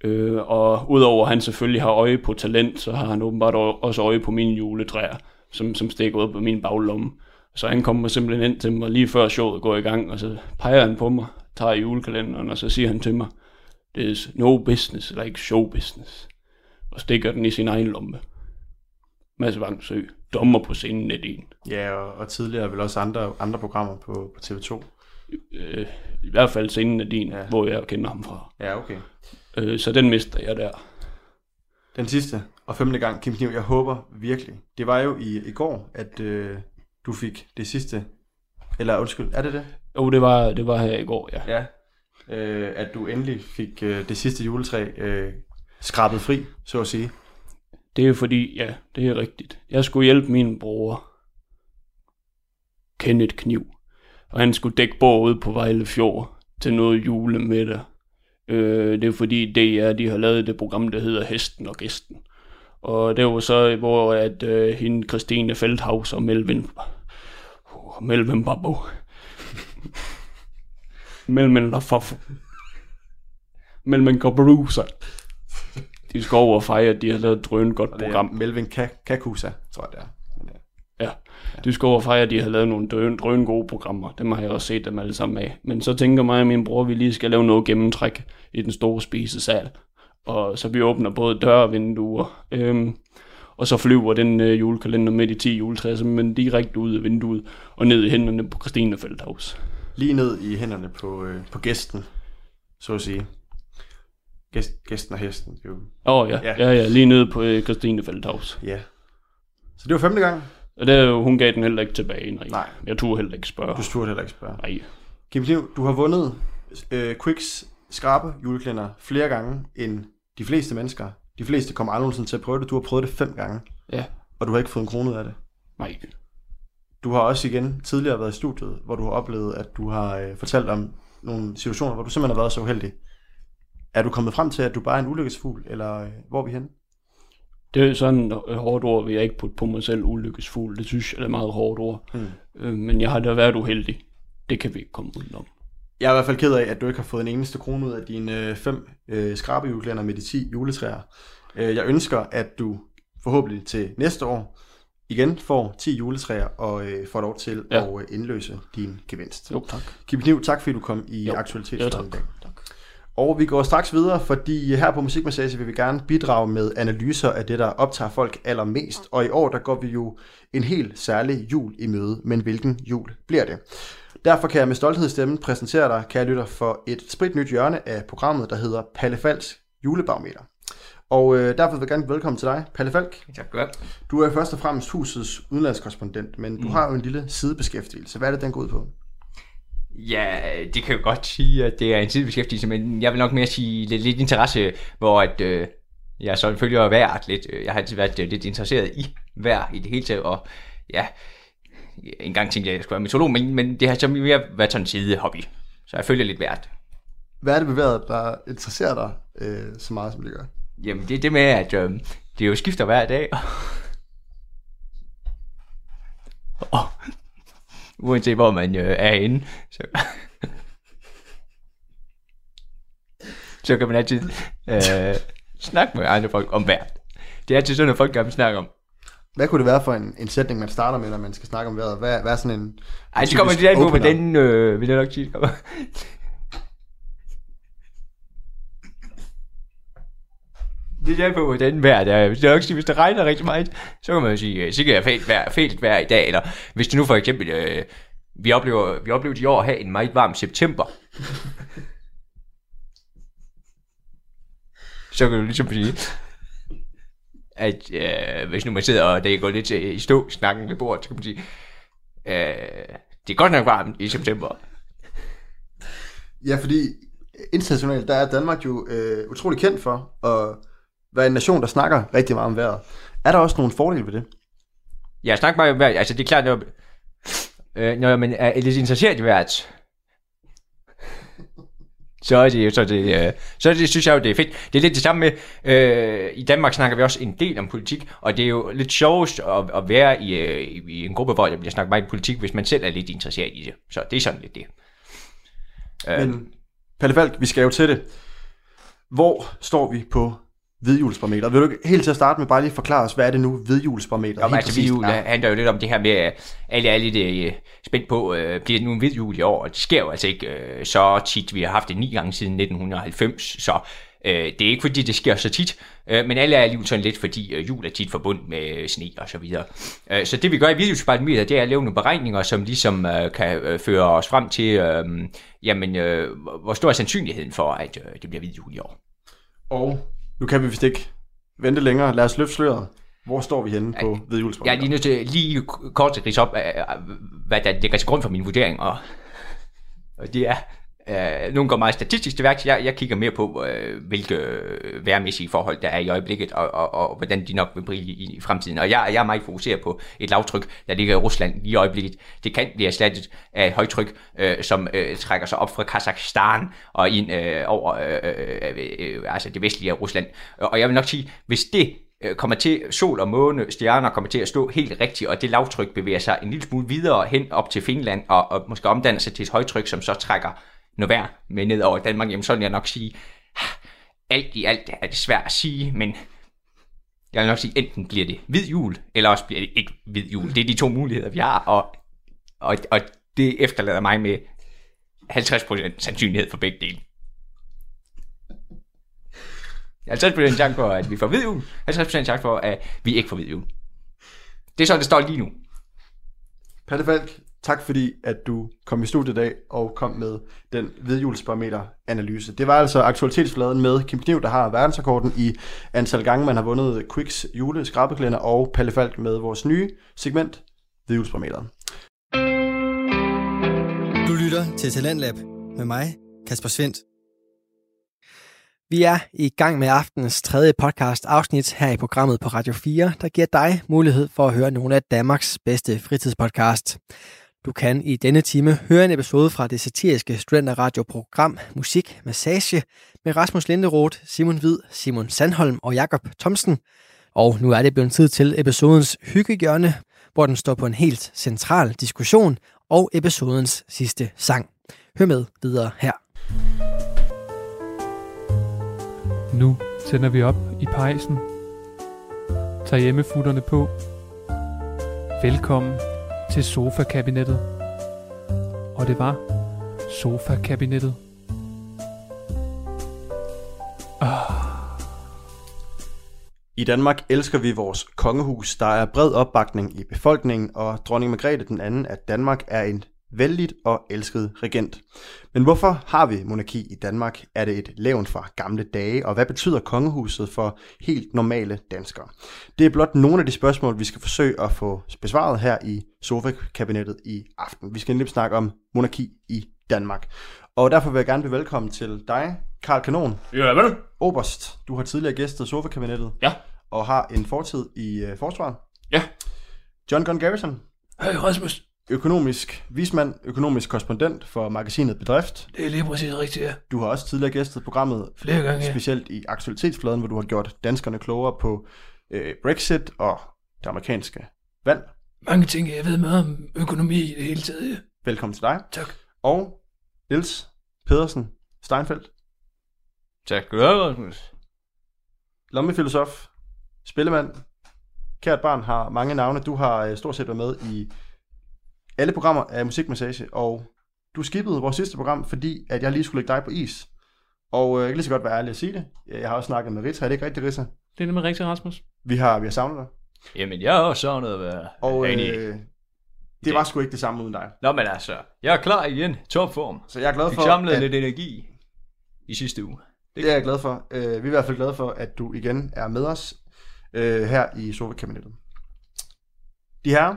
Øh, og udover at han selvfølgelig har øje på talent, så har han åbenbart også øje på mine juletræer, som, som stikker ud på min baglomme. Så han kommer simpelthen ind til mig lige før showet går i gang, og så peger han på mig, tager julekalenderen, og så siger han til mig, There's no business like show business. Og stikker den i sin egen lomme. Mads Vangsø, dommer på scenen er din. Ja, og, og tidligere vel også andre, andre programmer på, på TV2. Øh, I hvert fald scenen er din, ja. hvor jeg kender ham fra. Ja, okay. Øh, så den mister jeg der. Den sidste og femte gang, Kim Kniv, jeg håber virkelig. Det var jo i, i går, at øh, du fik det sidste. Eller undskyld, er det det? Jo, det var, det var her i går, ja. Ja. Øh, at du endelig fik øh, det sidste juletræ øh, skrabet fri, så at sige. Det er fordi, ja, det er rigtigt. Jeg skulle hjælpe min bror, Kenneth Kniv, og han skulle dække bord ude på Vejle Fjord til noget julemiddag. Øh, det er fordi DR, de har lavet det program, der hedder Hesten og Gæsten. Og det var så, hvor at øh, hende, Christine Feldhaus og Melvin, uh, Melvin Babu, [laughs] Melvin Lafaf, Melvin Gabrusa, de skal over og fejre, at de har lavet et drøn godt program. Melvin Ka- Kakusa, tror jeg det er. Men, Ja, over og at de har lavet nogle drøn, drøn gode programmer. Dem har jeg også set dem alle sammen af. Men så tænker mig og min bror, at vi lige skal lave noget gennemtræk i den store spisesal. Og så vi åbner både døre og vinduer. Øhm, og så flyver den øh, julekalender med de 10 juletræer, simpelthen direkte ud af vinduet og ned i hænderne på Christine Feldhaus. lige ned i hænderne på, øh, på gæsten, så at sige. Gæst, gæsten og hesten. Åh oh, ja, Ja. ja, ja, lige nede på øh, Christine Feldhaus. ja. Så det var femte gang. Og det, hun gav den heller ikke tilbage, nej. Nej. Jeg turde heller ikke spørge. Du sturde heller ikke spørge. Nej. Kim Kniv, du har vundet øh, Quicks skrabe juleklænder flere gange end de fleste mennesker. De fleste kommer aldrig nogensinde til at prøve det. Du har prøvet det fem gange, Ja, og du har ikke fået en krone ud af det. nej. Du har også igen tidligere været i studiet, hvor du har oplevet, at du har øh, fortalt om nogle situationer, hvor du simpelthen har været så uheldig. Er du kommet frem til, at du bare er en ulykkesfugl, eller øh, hvor er vi henne? Det er sådan et hårdt ord, vil jeg ikke putte på mig selv ulykkesfuld. Det synes jeg er et meget hårdt ord. Mm. Øh, men jeg har da været uheldig. Det kan vi ikke komme udenom. Jeg er i hvert fald ked af, at du ikke har fået en eneste krone ud af dine øh, fem øh, skrabejuleklænder med de 10 juletræer. Øh, jeg ønsker, at du forhåbentlig til næste år igen får 10 juletræer og øh, får lov til ja. At øh, indløse din gevinst. Jo, tak. Kim Kniv, tak fordi du kom i Jo. aktualitetsstunden Ja, tak. Og vi går straks videre, fordi her på Musikmassage vil vi gerne bidrage med analyser af det, der optager folk allermest. Og i år, der går vi jo en helt særlig jul i møde, men hvilken jul bliver det? Derfor kan jeg med stolthed i stemmen præsentere dig, kære lytter, for et spritnyt hjørne af programmet, der hedder Palle Falks julebarometer. Og øh, derfor vil jeg gerne velkommen til dig, Palle Falk. Tak godt. Du er først og fremmest husets udenlandskorrespondent, men du har jo en lille sidebeskæftigelse. Hvad er det, den går ud på? Ja, det kan jo godt sige, at det er en sidebeskæftigelse, men jeg vil nok mere sige lidt, lidt interesse, hvor at, øh, jeg så følger vejret lidt. Øh, Jeg har altid været øh, lidt interesseret i vejr i det hele taget, og ja, en gang tænkte jeg, at jeg skulle være meteorolog, men, men det har så mere været sådan en sidehobby. Så jeg følger lidt vejret. Hvad er det ved vejret, der interesserer dig øh, så meget, som det gør? Jamen, det er det med, at øh, det jo skifter hver dag. [laughs] uanset hvor man øh, er inde, så, [laughs] så kan man altid øh, snakke med andre folk om vejret. Det er altid sådan, at folk gerne vil snakke om. Hvad kunne det være for en, en sætning, man starter med, når man skal snakke om vejret? Hvad, hvad er sådan en... Ej, det kommer lidt an på, hvordan, øh, vil jeg nok sige, det er på, hvordan vejret er. Hvis det er også, hvis det regner rigtig meget, så kan man jo sige, øh, sikkert er fælt vejr, fælt vejr i dag. Eller hvis det nu for eksempel, øh, vi oplever, vi oplever i år at have en meget varm september. [laughs] så kan du ligesom sige, at øh, hvis nu man sidder og det går lidt til- i stå, snakken ved bordet, så kan man sige, øh, det er godt nok varmt i september. Ja, fordi internationalt, der er Danmark jo øh, utrolig kendt for at være en nation, der snakker rigtig meget om vejret. Er der også nogle fordele ved det? Jeg snakker meget om vejret. Altså, det er klart, når, øh, når man er lidt interesseret i vejret, så er det så det, øh, så det, synes jeg jo, det er fedt. Det er lidt det samme med, øh, i Danmark snakker vi også en del om politik, og det er jo lidt sjovest at, at være i, øh, i, i en gruppe, hvor der bliver snakket meget om politik, hvis man selv er lidt interesseret i det. Så det er sådan lidt det. Øh, Men Palle Falk, vi skal jo til det. Hvor står vi på hvidhjulsbarometeret? Vil du ikke helt til at starte med bare lige forklare os, hvad er det nu men helt altså, hvid præcist jul er? handler jo lidt om det her med, at alle er lidt øh, spændt på, øh, bliver det nu en hvid jul i år? Og det sker jo altså ikke øh, så tit. Vi har haft det ni gange siden 1990, så øh, det er ikke fordi, det sker så tit. Øh, men alle er alligevel sådan lidt, fordi øh, jul er tit forbundet med sne og så videre. Øh, så det vi gør i videospaltmeter, det er at lave nogle beregninger, som ligesom øh, kan øh, føre os frem til, øh, jamen, øh, hvor stor er sandsynligheden for, at øh, det bliver hvid jul i år. Og nu kan vi vist ikke vente længere. Lad os løfte sløret. Hvor står vi henne på Jeg er lige nødt til lige kort at op, øh, hvad der ligger til grund for min vurdering, og, og det er, Øh, uh, nogle går meget statistisk til værks. Jeg, jeg kigger mere på, uh, hvilke øh, værmæssige forhold der er i øjeblikket, og, og, og hvordan de nok vil blive i, i fremtiden. Og jeg, jeg er meget fokuseret på et lavtryk, der ligger i Rusland lige i øjeblikket. Det kan blive erstattet af et højtryk, uh, som uh, trækker sig op fra Kazakhstan og ind uh, over uh, uh, uh, altså det vestlige af Rusland. Og jeg vil nok sige, hvis det kommer til, sol og måne, stjerner kommer til at stå helt rigtigt, og det lavtryk bevæger sig en lille smule videre hen op til Finland, og, og måske omdanner sig til et højtryk, som så trækker noget værd med ned over Danmark, jamen så vil jeg nok sige, alt i alt er det svært at sige, men jeg vil nok sige, enten bliver det hvid jul, eller også bliver det ikke hvid jul. Det er de to muligheder, vi har, og, og, og det efterlader mig med 50% sandsynlighed for begge dele. 50% chance for, at vi får hvid jul, 50% chance for, at vi ikke får hvid jul. Det er sådan, det står lige nu. Palle Falk, tak fordi, at du kom i studiet i dag og kom med den hvidhjulsbarometer-analyse. Det var altså aktualitetsfladen med Kim Kniv, der har verdensrekorden i antal gange, man har vundet Quicks juleskrabeklænder, og Palle Falk med vores nye segment, vedhjulsbarometeren. Du lytter til Talentlab med mig, Kasper Svendt. Vi er i gang med aftenens tredje podcast afsnit her i programmet på Radio 4, der giver dig mulighed for at høre nogle af Danmarks bedste fritidspodcast. Du kan i denne time høre en episode fra det satiriske studenterradioprogram Musik Massage med Rasmus Linderoth, Simon Hvid, Simon Sandholm og Jakob Thomsen. Og nu er det blevet tid til episodens hyggehjørne, hvor den står på en helt central diskussion og episodens sidste sang. Hør med videre her. Nu tænder vi op i pejsen. Tag hjemmefutterne på. Velkommen til sofakabinettet. Og det var sofa-kabinettet. Ah. I Danmark elsker vi vores kongehus. Der er bred opbakning i befolkningen, og dronning Margrethe den anden at Danmark er en vældigt og elsket regent. Men hvorfor har vi monarki i Danmark? Er det et levn fra gamle dage, og hvad betyder kongehuset for helt normale danskere? Det er blot nogle af de spørgsmål, vi skal forsøge at få besvaret her i Sofa-kabinettet i aften. Vi skal nemlig snakke om monarki i Danmark. Og derfor vil jeg gerne byde velkommen til dig, Karl Kanon, Ja, vel? Oberst. Du har tidligere gæstet Sofa-kabinettet Ja. og har en fortid i uh, forsvaret. Ja. John Gunn Garrison, Hej Rasmus, økonomisk vismand, økonomisk korrespondent for magasinet Bedrift. det er lige præcis rigtigt, ja. Du har også tidligere gæstet programmet, Flere gange, ja. specielt i aktualitetsfladen, hvor du har gjort danskerne klogere på øh, Brexit og det amerikanske valg. Mange ting, jeg ved meget om økonomi i det hele taget, ja. Velkommen til dig. Tak. Og Niels Pedersen Steinfeldt, Tak skal du have, Rasmus. lommefilosof, spillemand, kært barn, har mange navne. Du har øh, stort set været med i alle programmer af Musikmassage, og du skippede vores sidste program, fordi at jeg lige skulle lægge dig på is. Og øh, jeg kan lige så godt være ærlig at sige det. Jeg har også snakket med Rita, er det ikke rigtigt, Rita? Det er nemlig rigtigt, Rasmus. Vi har, vi har savnet dig. Jamen, jeg har også savnet at være Og øh, det var sgu ikke det samme uden dig. Nå, men altså, jeg er klar igen. Topform. Så jeg er glad Fik for, samlet at, lidt energi i sidste uge. det er jeg glad for. Øh, vi er i hvert fald glade for, at du igen er med os øh, her i Sofa-kabinettet. De her,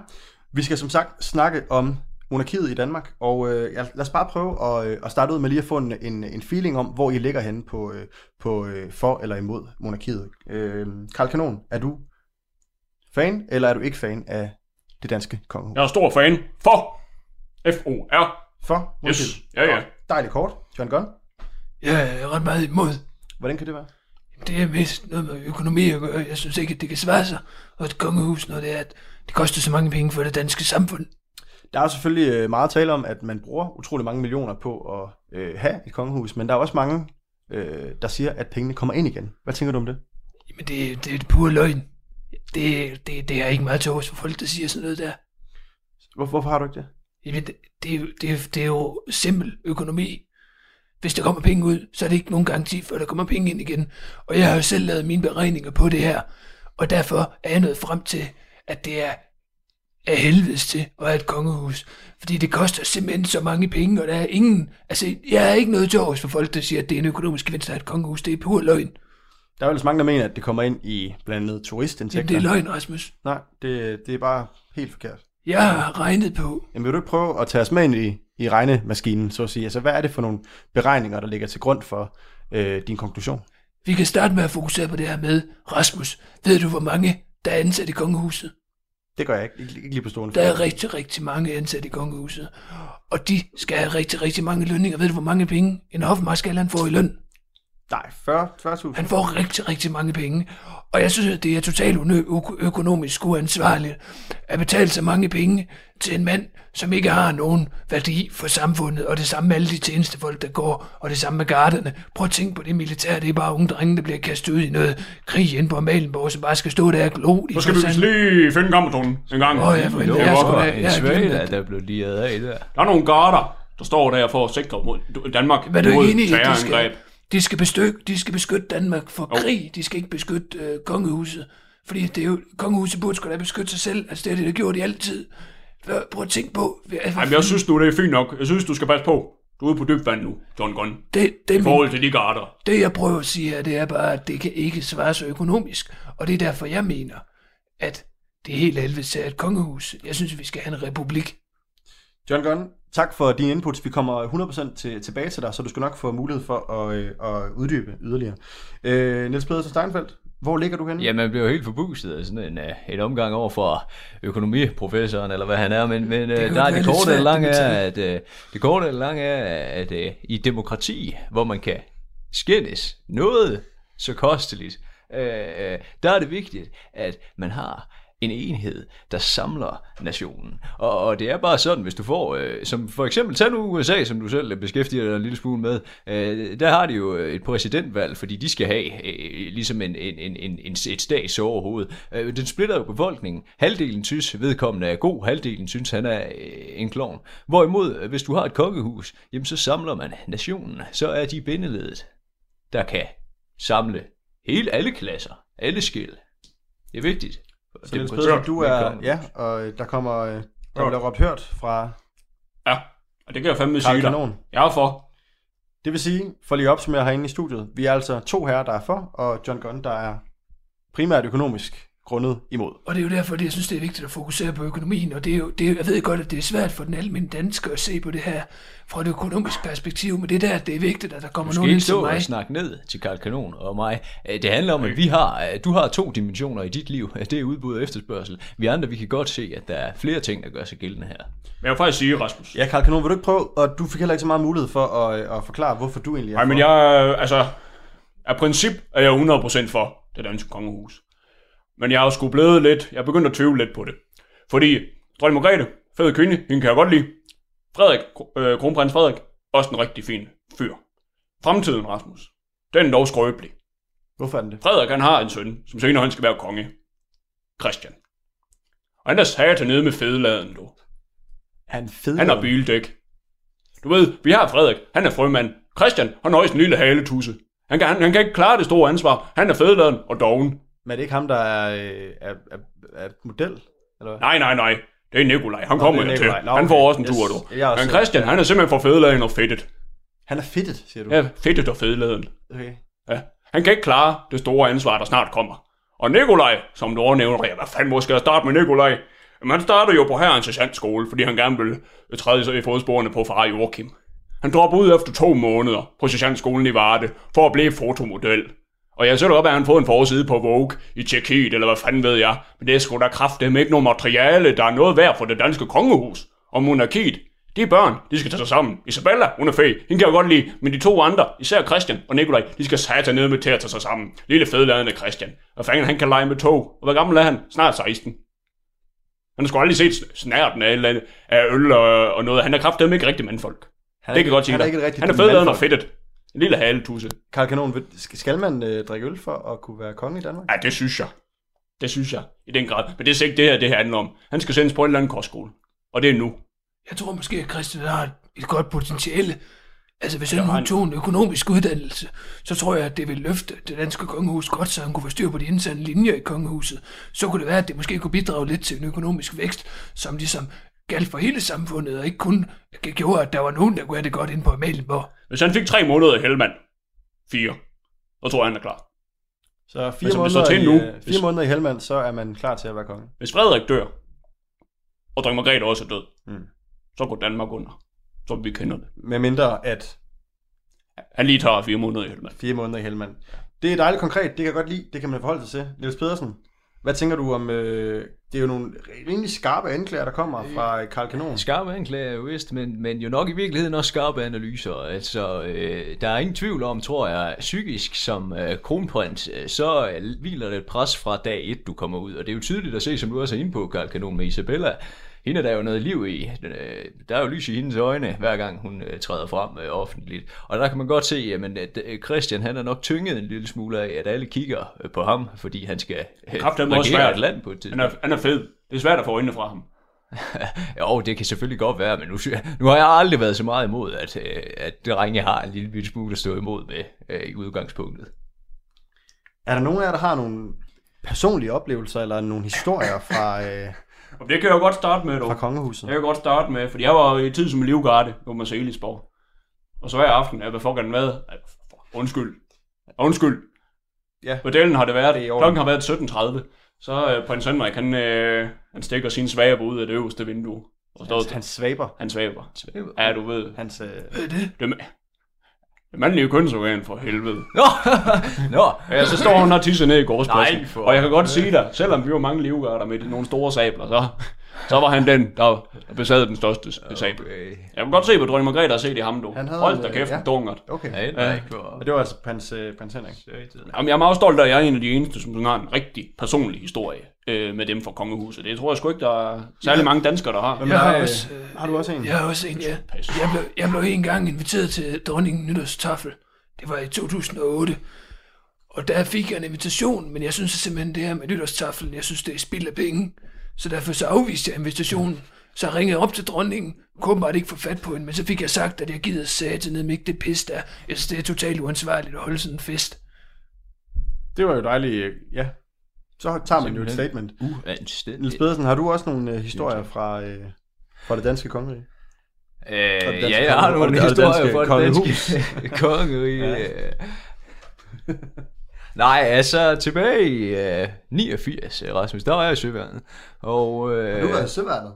vi skal som sagt snakke om monarkiet i Danmark, og øh, ja, lad os bare prøve at, øh, at starte ud med lige at få en, en, en feeling om, hvor I ligger henne på, øh, på øh, for eller imod monarkiet. Øh, Karl Kanon, er du fan, eller er du ikke fan af det danske kongehus? Jeg er stor fan for F-O-R. For monarkiet? Yes. Ja, ja. Godt. Dejligt kort. John Gunn, Jeg er ret meget imod. hvordan kan det være? Det er mest noget med økonomi at gøre. Jeg synes ikke, at det kan svare sig. Og et kongehus, når det er, at det koster så mange penge for det danske samfund. Der er selvfølgelig øh, meget tale om, at man bruger utrolig mange millioner på at øh, have et kongehus, men der er også mange, øh, der siger, at pengene kommer ind igen. Hvad tænker du om det? Jamen, det, det er et pure løgn. Det, det, det er ikke meget til for folk, der siger sådan noget der. Hvor, hvorfor har du ikke det? Jamen, det, det, det, det er jo simpel økonomi. Hvis der kommer penge ud, så er det ikke nogen garanti for, at der kommer penge ind igen. Og jeg har jo selv lavet mine beregninger på det her. Og derfor er jeg nået frem til, at det er af helvedes til at have et kongehus. Fordi det koster simpelthen så mange penge, og der er ingen... Altså, jeg er ikke noget til års for folk, der siger, at det er en økonomisk gevinst at have et kongehus. Det er pur løgn. Der er jo mange, der mener, at det kommer ind i blandt andet Jamen, turistindtægter. det er løgn, Rasmus. Nej, det, det er bare helt forkert. Jeg har regnet på, Jamen, vil du ikke prøve at tage os med ind i, i regnemaskinen, så at sige? Altså, hvad er det for nogle beregninger, der ligger til grund for øh, din konklusion? vi kan starte med at fokusere på det her med, Rasmus, ved du hvor mange, der er ansat i kongehuset? Det gør jeg ikke, ikke, lige på stående Der er rigtig, rigtig mange ansat i kongehuset. Og de skal have rigtig, rigtig mange lønninger. Ved du, hvor mange penge en hofmarskal han får i løn? Nej, 40 40.000. Han får rigtig, rigtig mange penge. Og jeg synes, at det er totalt unø- øko- økonomisk uansvarligt at betale så mange penge til en mand, som ikke har nogen værdi for samfundet. Og det samme med alle de tjenestefolk, der går, og det samme med garderne. Prøv at tænke på det militær. Det er bare unge drenge, der bliver kastet ud i noget krig ind på Amalienborg, som bare skal stå der og glo. Så skal vi vist lige finde kammertonen en gang. Åh, ja, for Det godt. skulle da- jeg svag, glemte der, blev liret af der. Der er nogle garder, der står der for at sikre mod Danmark Men er du mod enig at terrorangreb. De skal, beskytte, de skal beskytte Danmark for krig. De skal ikke beskytte øh, kongehuset. Fordi det er jo, kongehuset burde sgu da beskytte sig selv. Altså det har de da gjort de altid. Prøv at tænke på. hvad- hvad Ej, men jeg synes nu, det er fint nok. Jeg synes, du skal passe på. Du er ude på dybt vand nu, John Gunn. det, det, I er forhold til de garder. det jeg prøver at sige her, det er bare, at det kan ikke svare så økonomisk. Og det er derfor, jeg mener, at det er helt helvede til et kongehus. Jeg synes, vi skal have en republik. John Gunn, tak for dine inputs. Vi kommer 100% til, tilbage til dig, så du skal nok få mulighed for at, øh, at uddybe yderligere. Øh, Niels Pedersen Steinfeldt, hvor ligger du henne? Ja, man bliver jo helt forbuset af sådan en, uh, en omgang over for økonomiprofessoren, eller hvad han er, men, men uh, kan der er være det korte og lange det er, at det korte og lange er, at uh, i demokrati, hvor man kan skændes noget så kosteligt, uh, der er det vigtigt, at man har en enhed, der samler nationen. Og, og det er bare sådan, hvis du får, øh, som for eksempel, tag nu USA, som du selv beskæftiger dig en lille smule med, øh, der har de jo øh, et præsidentvalg, fordi de skal have øh, ligesom en, en, en, en, en, et stags overhoved. Øh, den splitter jo befolkningen. Halvdelen synes, vedkommende er god, halvdelen synes, han er øh, en klovn. Hvorimod, øh, hvis du har et kongehus, jamen så samler man nationen. Så er de bindeledet, der kan samle hele alle klasser, alle skil. Det er vigtigt. Så Niels Pedersen, du er... Ja, og øh, der kommer... øh, Der bliver råbt hørt fra Ja, og det kan jeg fandme sige dig. Jeg er for. Det vil sige, for lige at opsummere herinde i studiet, vi er altså to herrer, der er for, og John Gunn, der er primært økonomisk grundet imod. Og det er jo derfor, at jeg synes, det er vigtigt at fokusere på økonomien. Og det er jo, det er, jeg ved godt, at det er svært for den almindelige dansker at se på det her fra et økonomisk perspektiv. Men det er der, det er vigtigt, at der kommer Du skal nogen ind stå mig. og snakke ned til Karl Kanon og mig. Øh, Det handler om, at vi har, øh, du har to dimensioner i dit liv. [laughs] Det er udbud og efterspørgsel. Vi andre, vi kan godt se, at der er flere ting, der gør sig gældende her. Men jeg vil faktisk sige, Rasmus. Ja, Karl Kanon, vil du ikke prøve, og du fik heller ikke så meget mulighed for at, øh, at forklare, hvorfor du egentlig er Nej, men jeg, altså, af princip er jeg 100% for det danske kongehus. Men jeg har sgu blevet lidt, jeg er begyndt at tvivle lidt på det. Fordi dronning Margrethe, fed kvinde, hende kan jeg godt lide. Frederik, øh, kronprins Frederik, også en rigtig fin fyr. Fremtiden, Rasmus, den er dog skrøbelig. Hvorfor er den det? Frederik, han har en søn, som senere han skal være konge. Christian. Og han er sat nede med fedeladen, du. Han fed. Han har bildæk. Du ved, vi har Frederik, han er frømand. Christian, han har også en lille haletusse. Han kan, han, han kan ikke klare det store ansvar. Han er fedeladen og doven. Men er det ikke ham, der er, øh, er, er, er model? Eller hvad? Nej, nej, nej. Det er Nikolaj. Han Nå, kommer er jo til. Nå, Han okay. får også en Yes. tur, du. Jeg er også Men Christian, han er simpelthen for fedeladen og fedtet. Han er fedtet, siger du? Ja, fedtet og fedeladen. Okay. Ja. Han kan ikke klare det store ansvar, der snart kommer. Og Nikolaj, som du også nævner, ja, hvad fanden må skal jeg starte med Nikolaj? Jamen, han starter jo på herrens sergeantskole, fordi han gerne vil træde sig i fodsporene på far Joachim. Han dropper ud efter to måneder på sergeantskolen i Varde for at blive fotomodel. Og jeg så op, at han fået en forside på Vogue i Tjekkiet, eller hvad fanden ved jeg. Men det er sgu da kraftedeme ikke noget materiale, der er noget værd for det danske kongehus. Og monarkiet, de børn, de skal tage sig sammen. Isabella, hun er fed, hende kan jeg godt lide. Men de to andre, især Christian og Nikolaj, de skal satan ned med til at tage sig sammen. Lille fedladende Christian. Og fanden, han kan lege med tog. Og hvor gammel er han? Snart 16. Han har sgu aldrig set snærten af, eller andet, af øl og, og noget. Han er kraftedeme ikke rigtig mandfolk. Han det kan jeg godt sige han er ikke Han er fedladen og fedtet. En lille haletusse. Karl Kanon, vil- skal man øh, drikke øl for at kunne være konge i Danmark? Ja, det synes jeg. Det synes jeg, i den grad. Men det er ikke det her, det her handler om. Han skal sendes på en eller anden kostskole. Og det er nu. Jeg tror måske, at Christian har et, godt potentiale. Altså, hvis han Ja, nu han- tog en økonomisk uddannelse, så tror jeg, at det vil løfte det danske kongehus godt, så han kunne få styr på de indsande linjer i kongehuset. Så kunne det være, at det måske kunne bidrage lidt til en økonomisk vækst, som ligesom galt for hele samfundet, og ikke kun gjorde, at der var nogen, der kunne have det godt ind på Amalienborg. Hvis han fik tre måneder i Helmand, fire, så tror jeg, han er klar. Så fire, som det måneder, til i, nu, øh, fire hvis- måneder i Helmand, så er man klar til at være konge. Hvis Frederik dør, og dronning Margrethe også er død, Mm. så går Danmark under, som vi kender det. Med mindre at Han lige tager fire måneder i Helmand. fire måneder i Helmand. Det er dejligt konkret, det kan jeg godt lide, det kan man forholde sig til. Niels Pedersen, hvad tænker du om, øh, det er jo nogle rimelig skarpe anklager, der kommer fra øh, Karl Kanon. Skarpe anklager, jo vist, men, men jo nok i virkeligheden også skarpe analyser. Altså, øh, der er ingen tvivl om, tror jeg, psykisk som øh, kronprins, øh, så øh, hviler det et pres fra dag et, du kommer ud. Og det er jo tydeligt at se, som du også er inde på, Karl Kanon med Isabella. Hende er der jo noget liv i. Øh, Der er jo lys i hendes øjne, hver gang hun øh, træder frem øh, offentligt. Og der kan man godt se, jamen, at Christian han er nok tynget en lille smule af, at alle kigger på ham, fordi han skal regere svært. et land på et Han tidspunkt. er, han er fed. Det er svært at få øjnene fra ham. [laughs] Jo, det kan selvfølgelig godt være, men nu, [laughs] nu har jeg aldrig været så meget imod, at, at drenge har en lille bitte smule at stå imod med øh, i udgangspunktet. Er der nogen af jer, der har nogle personlige oplevelser, eller nogle historier fra, øh, Og det kan jeg jo godt starte med, dog. fra kongehuset? Det kan jeg godt starte med, fordi jeg var i tid som livgarde på Marcelisborg. Og så hver aften, jeg vil få gerne med. Undskyld. Undskyld. Ja. På delen har det været, Det klokken har været 17.30. Så øh, prins Henrik, han, øh, han stikker sin svaber ud af det øverste vindue. Og står, Hans, hans svaber. han svaber. Ja, du ved. Hans, øh, Hvad er det? Det, det mandlige kønsorgan for helvede. Nå, [laughs] Nå. Ja, så står hun og tisser ned i gårdspladsen. Nej, for- Og jeg kan godt sige dig, selvom vi var mange livgarder med nogle store sabler, så, så var han den, der besad den største sabel. Okay. Jeg kan godt se, hvad dronning Margrethe har set i ham, du. Han havde Hold da øh, kæft, ja. ja. dungert. okay. Ja, Ja. nej, for... Og det var altså prins, øh, prins Henrik. Jamen, jeg er meget stolt af, at jeg er en af de eneste, som har en rigtig personlig historie øh, med dem fra kongehuset. Det tror jeg sgu ikke, der er særlig mange danskere, der har. Jeg har øh, også, øh, Har du også en? jeg har også en, ja. Jeg blev, jeg blev en gang inviteret til dronningen nytårstafel. Det var i 2008. Og der fik jeg en invitation, men jeg synes simpelthen, det her med nytårstafelen, jeg synes, det er spild af penge. Så derfor så afviste jeg invitationen. Så jeg ringede op til dronningen, kunne åbenbart ikke få fat på hende, men så fik jeg sagt, at jeg gider satan ned med ikke det pis der. Jeg synes, det er totalt uansvarligt at holde sådan en fest. Det var jo dejligt. øh, Ja. Så tager man jo et statement. Niels Uanstændigt. Pedersen, har du også nogle øh, historier fra, øh, fra det danske kongerige? Øh, ja, jeg har nogle historier fra det danske [laughs] kongerige. [laughs] Nej, altså tilbage i øh, 89, Rasmus, der var jeg i Søværnet. Og, øh, i søværnet?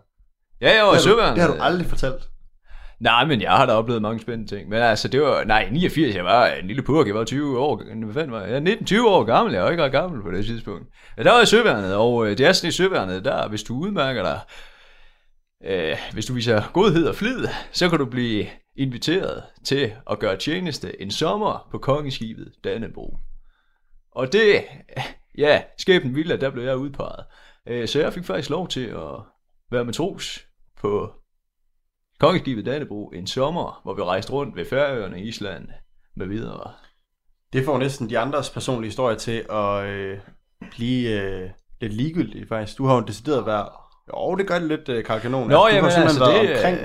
Ja, jeg var i har, du, Søværnet. det har du aldrig fortalt. Nej, men jeg har da oplevet mange spændende ting. Men altså, det var... Nej, 89, jeg var en lille purk. Jeg var 20 år... Hvad fanden var jeg? Jeg er 19-20 år gammel. Jeg var ikke ret gammel på det tidspunkt. Ja, der var jeg i Søværnet, og øh, det er sådan i Søværnet, der, hvis du udmærker dig... Øh, hvis du viser godhed og flid, så kan du blive inviteret til at gøre tjeneste en sommer på kongeskibet Dannebro. Og det, ja, skæbnen ville, at der blev jeg udpeget. Øh, Så jeg fik faktisk lov til at være matros på kongeskibet Dannebro en sommer, hvor vi rejste rundt ved Færøerne, Island med videre. Det får næsten de andres personlige historie til at øh, blive øh, lidt ligegyldige, faktisk. Du har jo decideret været... Jo, det gør det lidt, øh, Karl Kanon. Nå, du jamen, har altså, det, omkring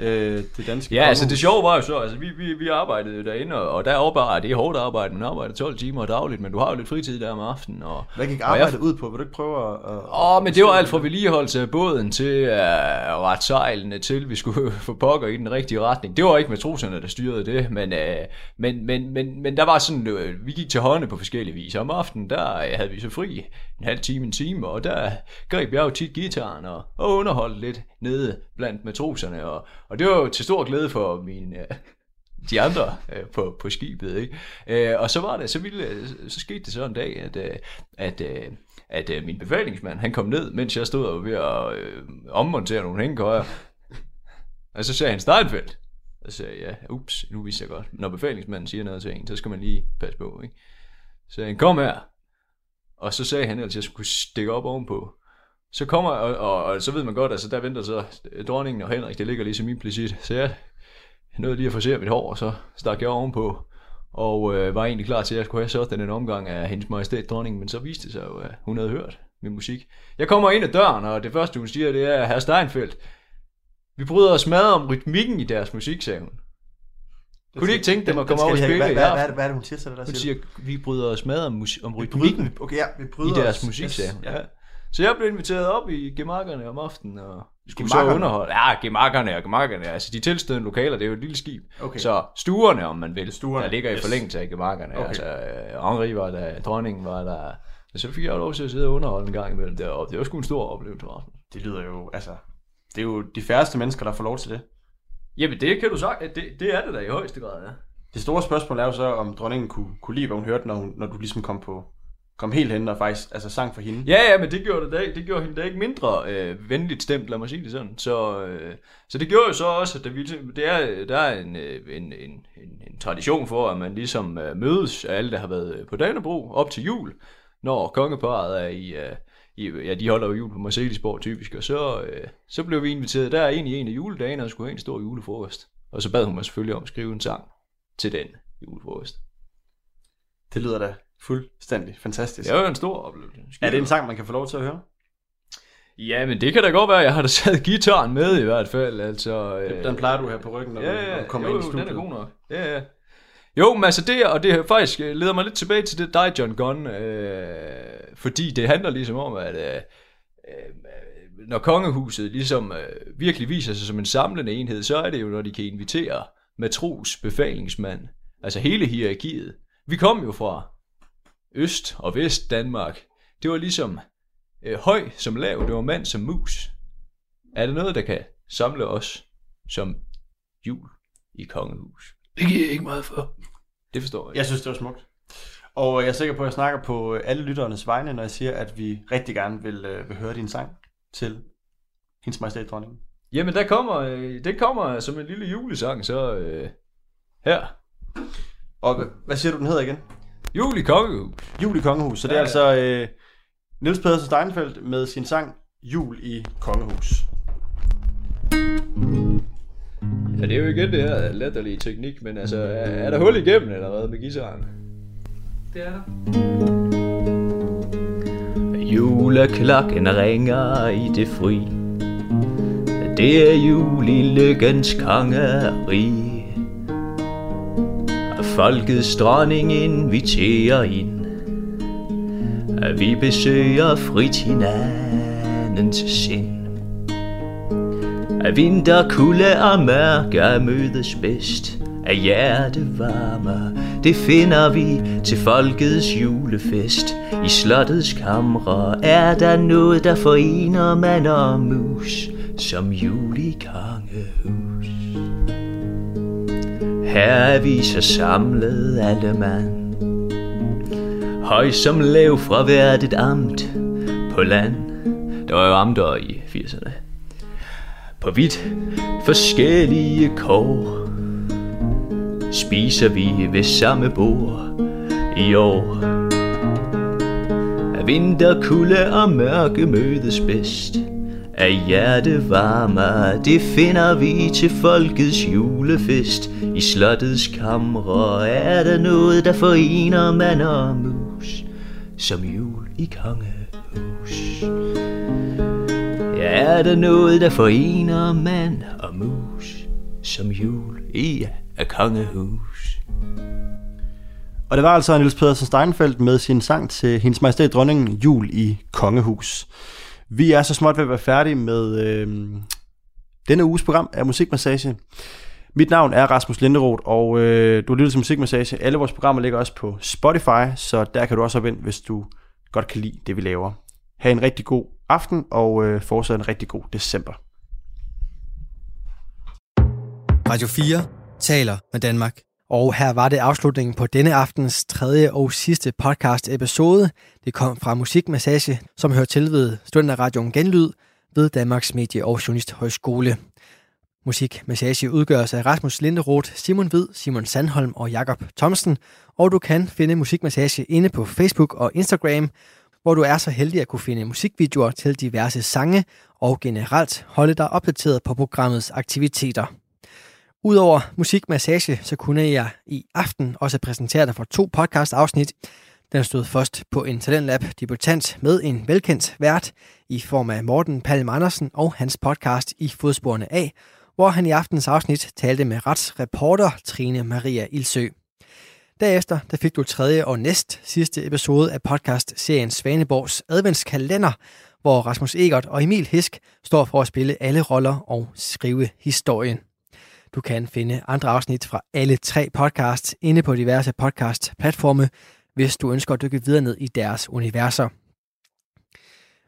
øh, øh, det danske Ja, altså det sjove var jo så, altså vi, vi, vi arbejdede derinde, og, og der er bare, det er hårdt arbejde, man arbejder 12 timer dagligt, men du har jo lidt fritid der om aftenen. Og, Hvad gik og jeg- arbejdet ud på? Vil du ikke prøve at... at Åh, oh, men det var alt fra vedligeholdelse af båden til uh, ret sejlene til, vi skulle [laughs] få pokker i den rigtige retning. Det var ikke matroserne, der styrede det, men, uh, men, men, men, men der var sådan, uh, vi gik til hånden på forskellige vis. Om aftenen, der uh, havde vi så fri en halv time, en time, og der greb jeg jo tit gitaren og, og underholdt lidt nede blandt matroserne, og, og det var jo til stor glæde for min... Øh, de andre øh, på, på skibet, ikke? Øh, og så var det, så, ville, så skete det så en dag, at, øh, at, øh, at øh, min befalingsmand, han kom ned, mens jeg stod og var ved at øh, ommontere nogle hængekøjer. og så sagde han Steinfeldt. Og så sagde jeg, ja, ups, nu vidste jeg godt. Når befalingsmanden siger noget til en, så skal man lige passe på, ikke? Så sagde han, kom her. Og så sagde han, at jeg skulle stikke op ovenpå. Så kommer, og, og, og, så ved man godt, altså der venter så dronningen og Henrik, det ligger ligesom implicit. Så jeg nåede lige at forsere mit hår, og så stak jeg ovenpå. Og øh, var egentlig klar til, at jeg skulle have sådan en omgang af hendes majestæt dronningen, men så viste det sig jo, at hun havde hørt min musik. Jeg kommer ind ad døren, og det første hun siger, det er, herr Steinfeldt, vi bryder os meget om rytmikken i deres musik, sagde hun. Kunne de ikke tænke dem at komme over og spille hvad, i hvad, hvad, er det, hun siger til dig? Der Hun siger, vi bryder os meget om, om rytmikken okay, ja, vi i bryder deres os. musik, sagde hun. Ja. Så jeg blev inviteret op i gemakkerne om aftenen, og skulle så Gemakkerne? underholde. Ja, gemakkerne og gemakkerne. Altså, de tilstødende lokaler, det er jo et lille skib. Okay. Så stuerne, om man vil, Stuerne, der ligger i yes. forlængelse af gemakkerne. Okay. Altså, øh, Henri var der, dronningen var der. Så fik jeg lov til at sidde og underholde en gang imellem der, og det var sgu en stor oplevelse. Rasmus. Det lyder jo, altså... det er jo de færreste mennesker, der får lov til det. Jamen, det kan du sagt. Det, det er det da i højeste grad, ja. Det store spørgsmål er jo så, om dronningen kunne, kunne lide, hvad hun hørte, når, hun, når du ligesom kom på kom helt hen og faktisk altså sang for hende. Ja, ja, men det gjorde, det, da, det gjorde hende da ikke mindre øh, venligt stemt, lad mig sige det sådan. Så, øh, så det gjorde jo så også, at vi, det er, der er en, øh, en, en, en, en tradition for, at man ligesom øh, mødes af alle, der har været på Danebro op til jul, når kongeparet er i, øh, i ja, de holder jo jul på Mercedesborg typisk, og så, øh, så blev vi inviteret der ind i en af juledagene, og skulle have en stor julefrokost. Og så bad hun mig selvfølgelig om at skrive en sang til den julefrokost. Det lyder da fuldstændig fantastisk. Det er jo en stor oplevelse. Er det en sang, man kan få lov til at høre? Ja, men det kan da godt være, jeg har da sat gitaren med i hvert fald. Altså, øh, Den plejer du her på ryggen, når, ja, du, ja, du kommer jo, ind i studiet. den er god nok. Ja, ja. Jo, men altså det, og det faktisk øh, leder mig lidt tilbage til det dig, John Gunn, øh, fordi det handler ligesom om, at øh, øh, når kongehuset ligesom øh, virkelig viser sig som en samlende enhed, så er det jo, når de kan invitere matros, befalingsmand, altså hele hierarkiet. Vi kom jo fra Øst- og Vest Danmark. Det var ligesom øh, høj som lav, det var mand som mus. Er det noget, der kan samle os som jul i kongehus? Det giver jeg ikke meget for. Det forstår jeg. Jeg synes, det var smukt. Og jeg er sikker på, at jeg snakker på alle lytternes vegne, når jeg siger, at vi rigtig gerne vil, øh, vil høre din sang til hendes majestæt dronningen. Jamen, der kommer, øh, det kommer som en lille julesang, så øh, her. Og hvad- hvad siger du, den hedder igen? Jul i kongehus. Jul i Kongehus. Så det er Ja, altså øh, Niels Pedersen Steinfeldt med sin sang Jul i Kongehus. Ja, det er jo igen det her latterlige teknik, men altså, er, er der hul igennem eller hvad med gitaren? Det er der. Juleklokken ringer i det fri Det er jul i lykkens kongerige Folkets dronning inviterer ind. At vi besøger frit hinandens sind. At vinter, kulde og mørke mødes bedst. Af hjertevarme Det finder vi til folkets julefest. I slottets kamre er der noget der forener mand og mus Som jul her er vi så samlet alle mand. Høj som lav fra hvert et amt på land. Der var jo amter i 80'erne På vidt forskellige kår Spiser vi ved samme bord i år. Vinterkulde og mørke mødes bedst. Af hjertevarme, det finder vi til folkets julefest. I slottets kamre er der noget, der forener mand og mus Som jul i kongehus. Ja, er der noget, der forener mand og mus Som jul i af kongehus? Og det var altså Niels Pedersen Steinfeldt med sin sang til hendes majestæt dronningen Jul i Kongehus. Vi er så småt ved at være færdige med øh, denne uges program af Musikmassage. Mit navn er Rasmus Linderoth, og øh, du lytter til Musikmassage. Alle vores programmer ligger også på Spotify, så der kan du også hoppe ind, hvis du godt kan lide det, vi laver. Ha' en rigtig god aften, og øh, fortsat en rigtig god december. Radio 4 taler med Danmark. Og her var det afslutningen på denne aftens tredje og sidste podcast episode. Det kom fra Musikmassage, som hører til ved Studenterradioen Genlyd ved Danmarks Medie- og Journalisthøjskole. Musikmassage udgøres af Rasmus Linderoth, Simon Hvid, Simon Sandholm og Jakob Thomsen, og du kan finde Musikmassage inde på Facebook og Instagram, hvor du er så heldig at kunne finde musikvideoer til diverse sange og generelt holde dig opdateret på programmets aktiviteter. Udover musikmassage, så kunne jeg i aften også præsentere dig for to podcast-afsnit. Den stod først på en Talentlab debutant med en velkendt vært i form af Morten Palm Andersen og hans podcast i Fodsporene af, hvor han i aftens afsnit talte med retsreporter Trine Maria Ilsø. Derefter der fik du tredje og næst sidste episode af podcast-serien Svaneborgs adventskalender, hvor Rasmus Egert og Emil Hisk står for at spille alle roller og skrive historien. Du kan finde andre afsnit fra alle tre podcasts inde på diverse podcast-platforme, hvis du ønsker at dykke videre ned i deres universer.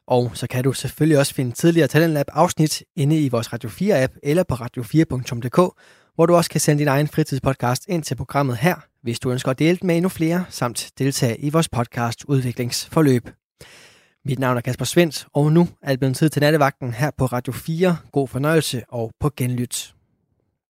Og så kan du selvfølgelig også finde tidligere Talentlab afsnit inde i vores Radio 4-app eller på radio4.dk, hvor du også kan sende din egen fritidspodcast ind til programmet her, hvis du ønsker at dele den med endnu flere, samt deltage i vores podcast udviklingsforløb. Mit navn er Kasper Svendt, og nu er det blevet tid til nattevagten her på Radio 4. God fornøjelse og på genlyt.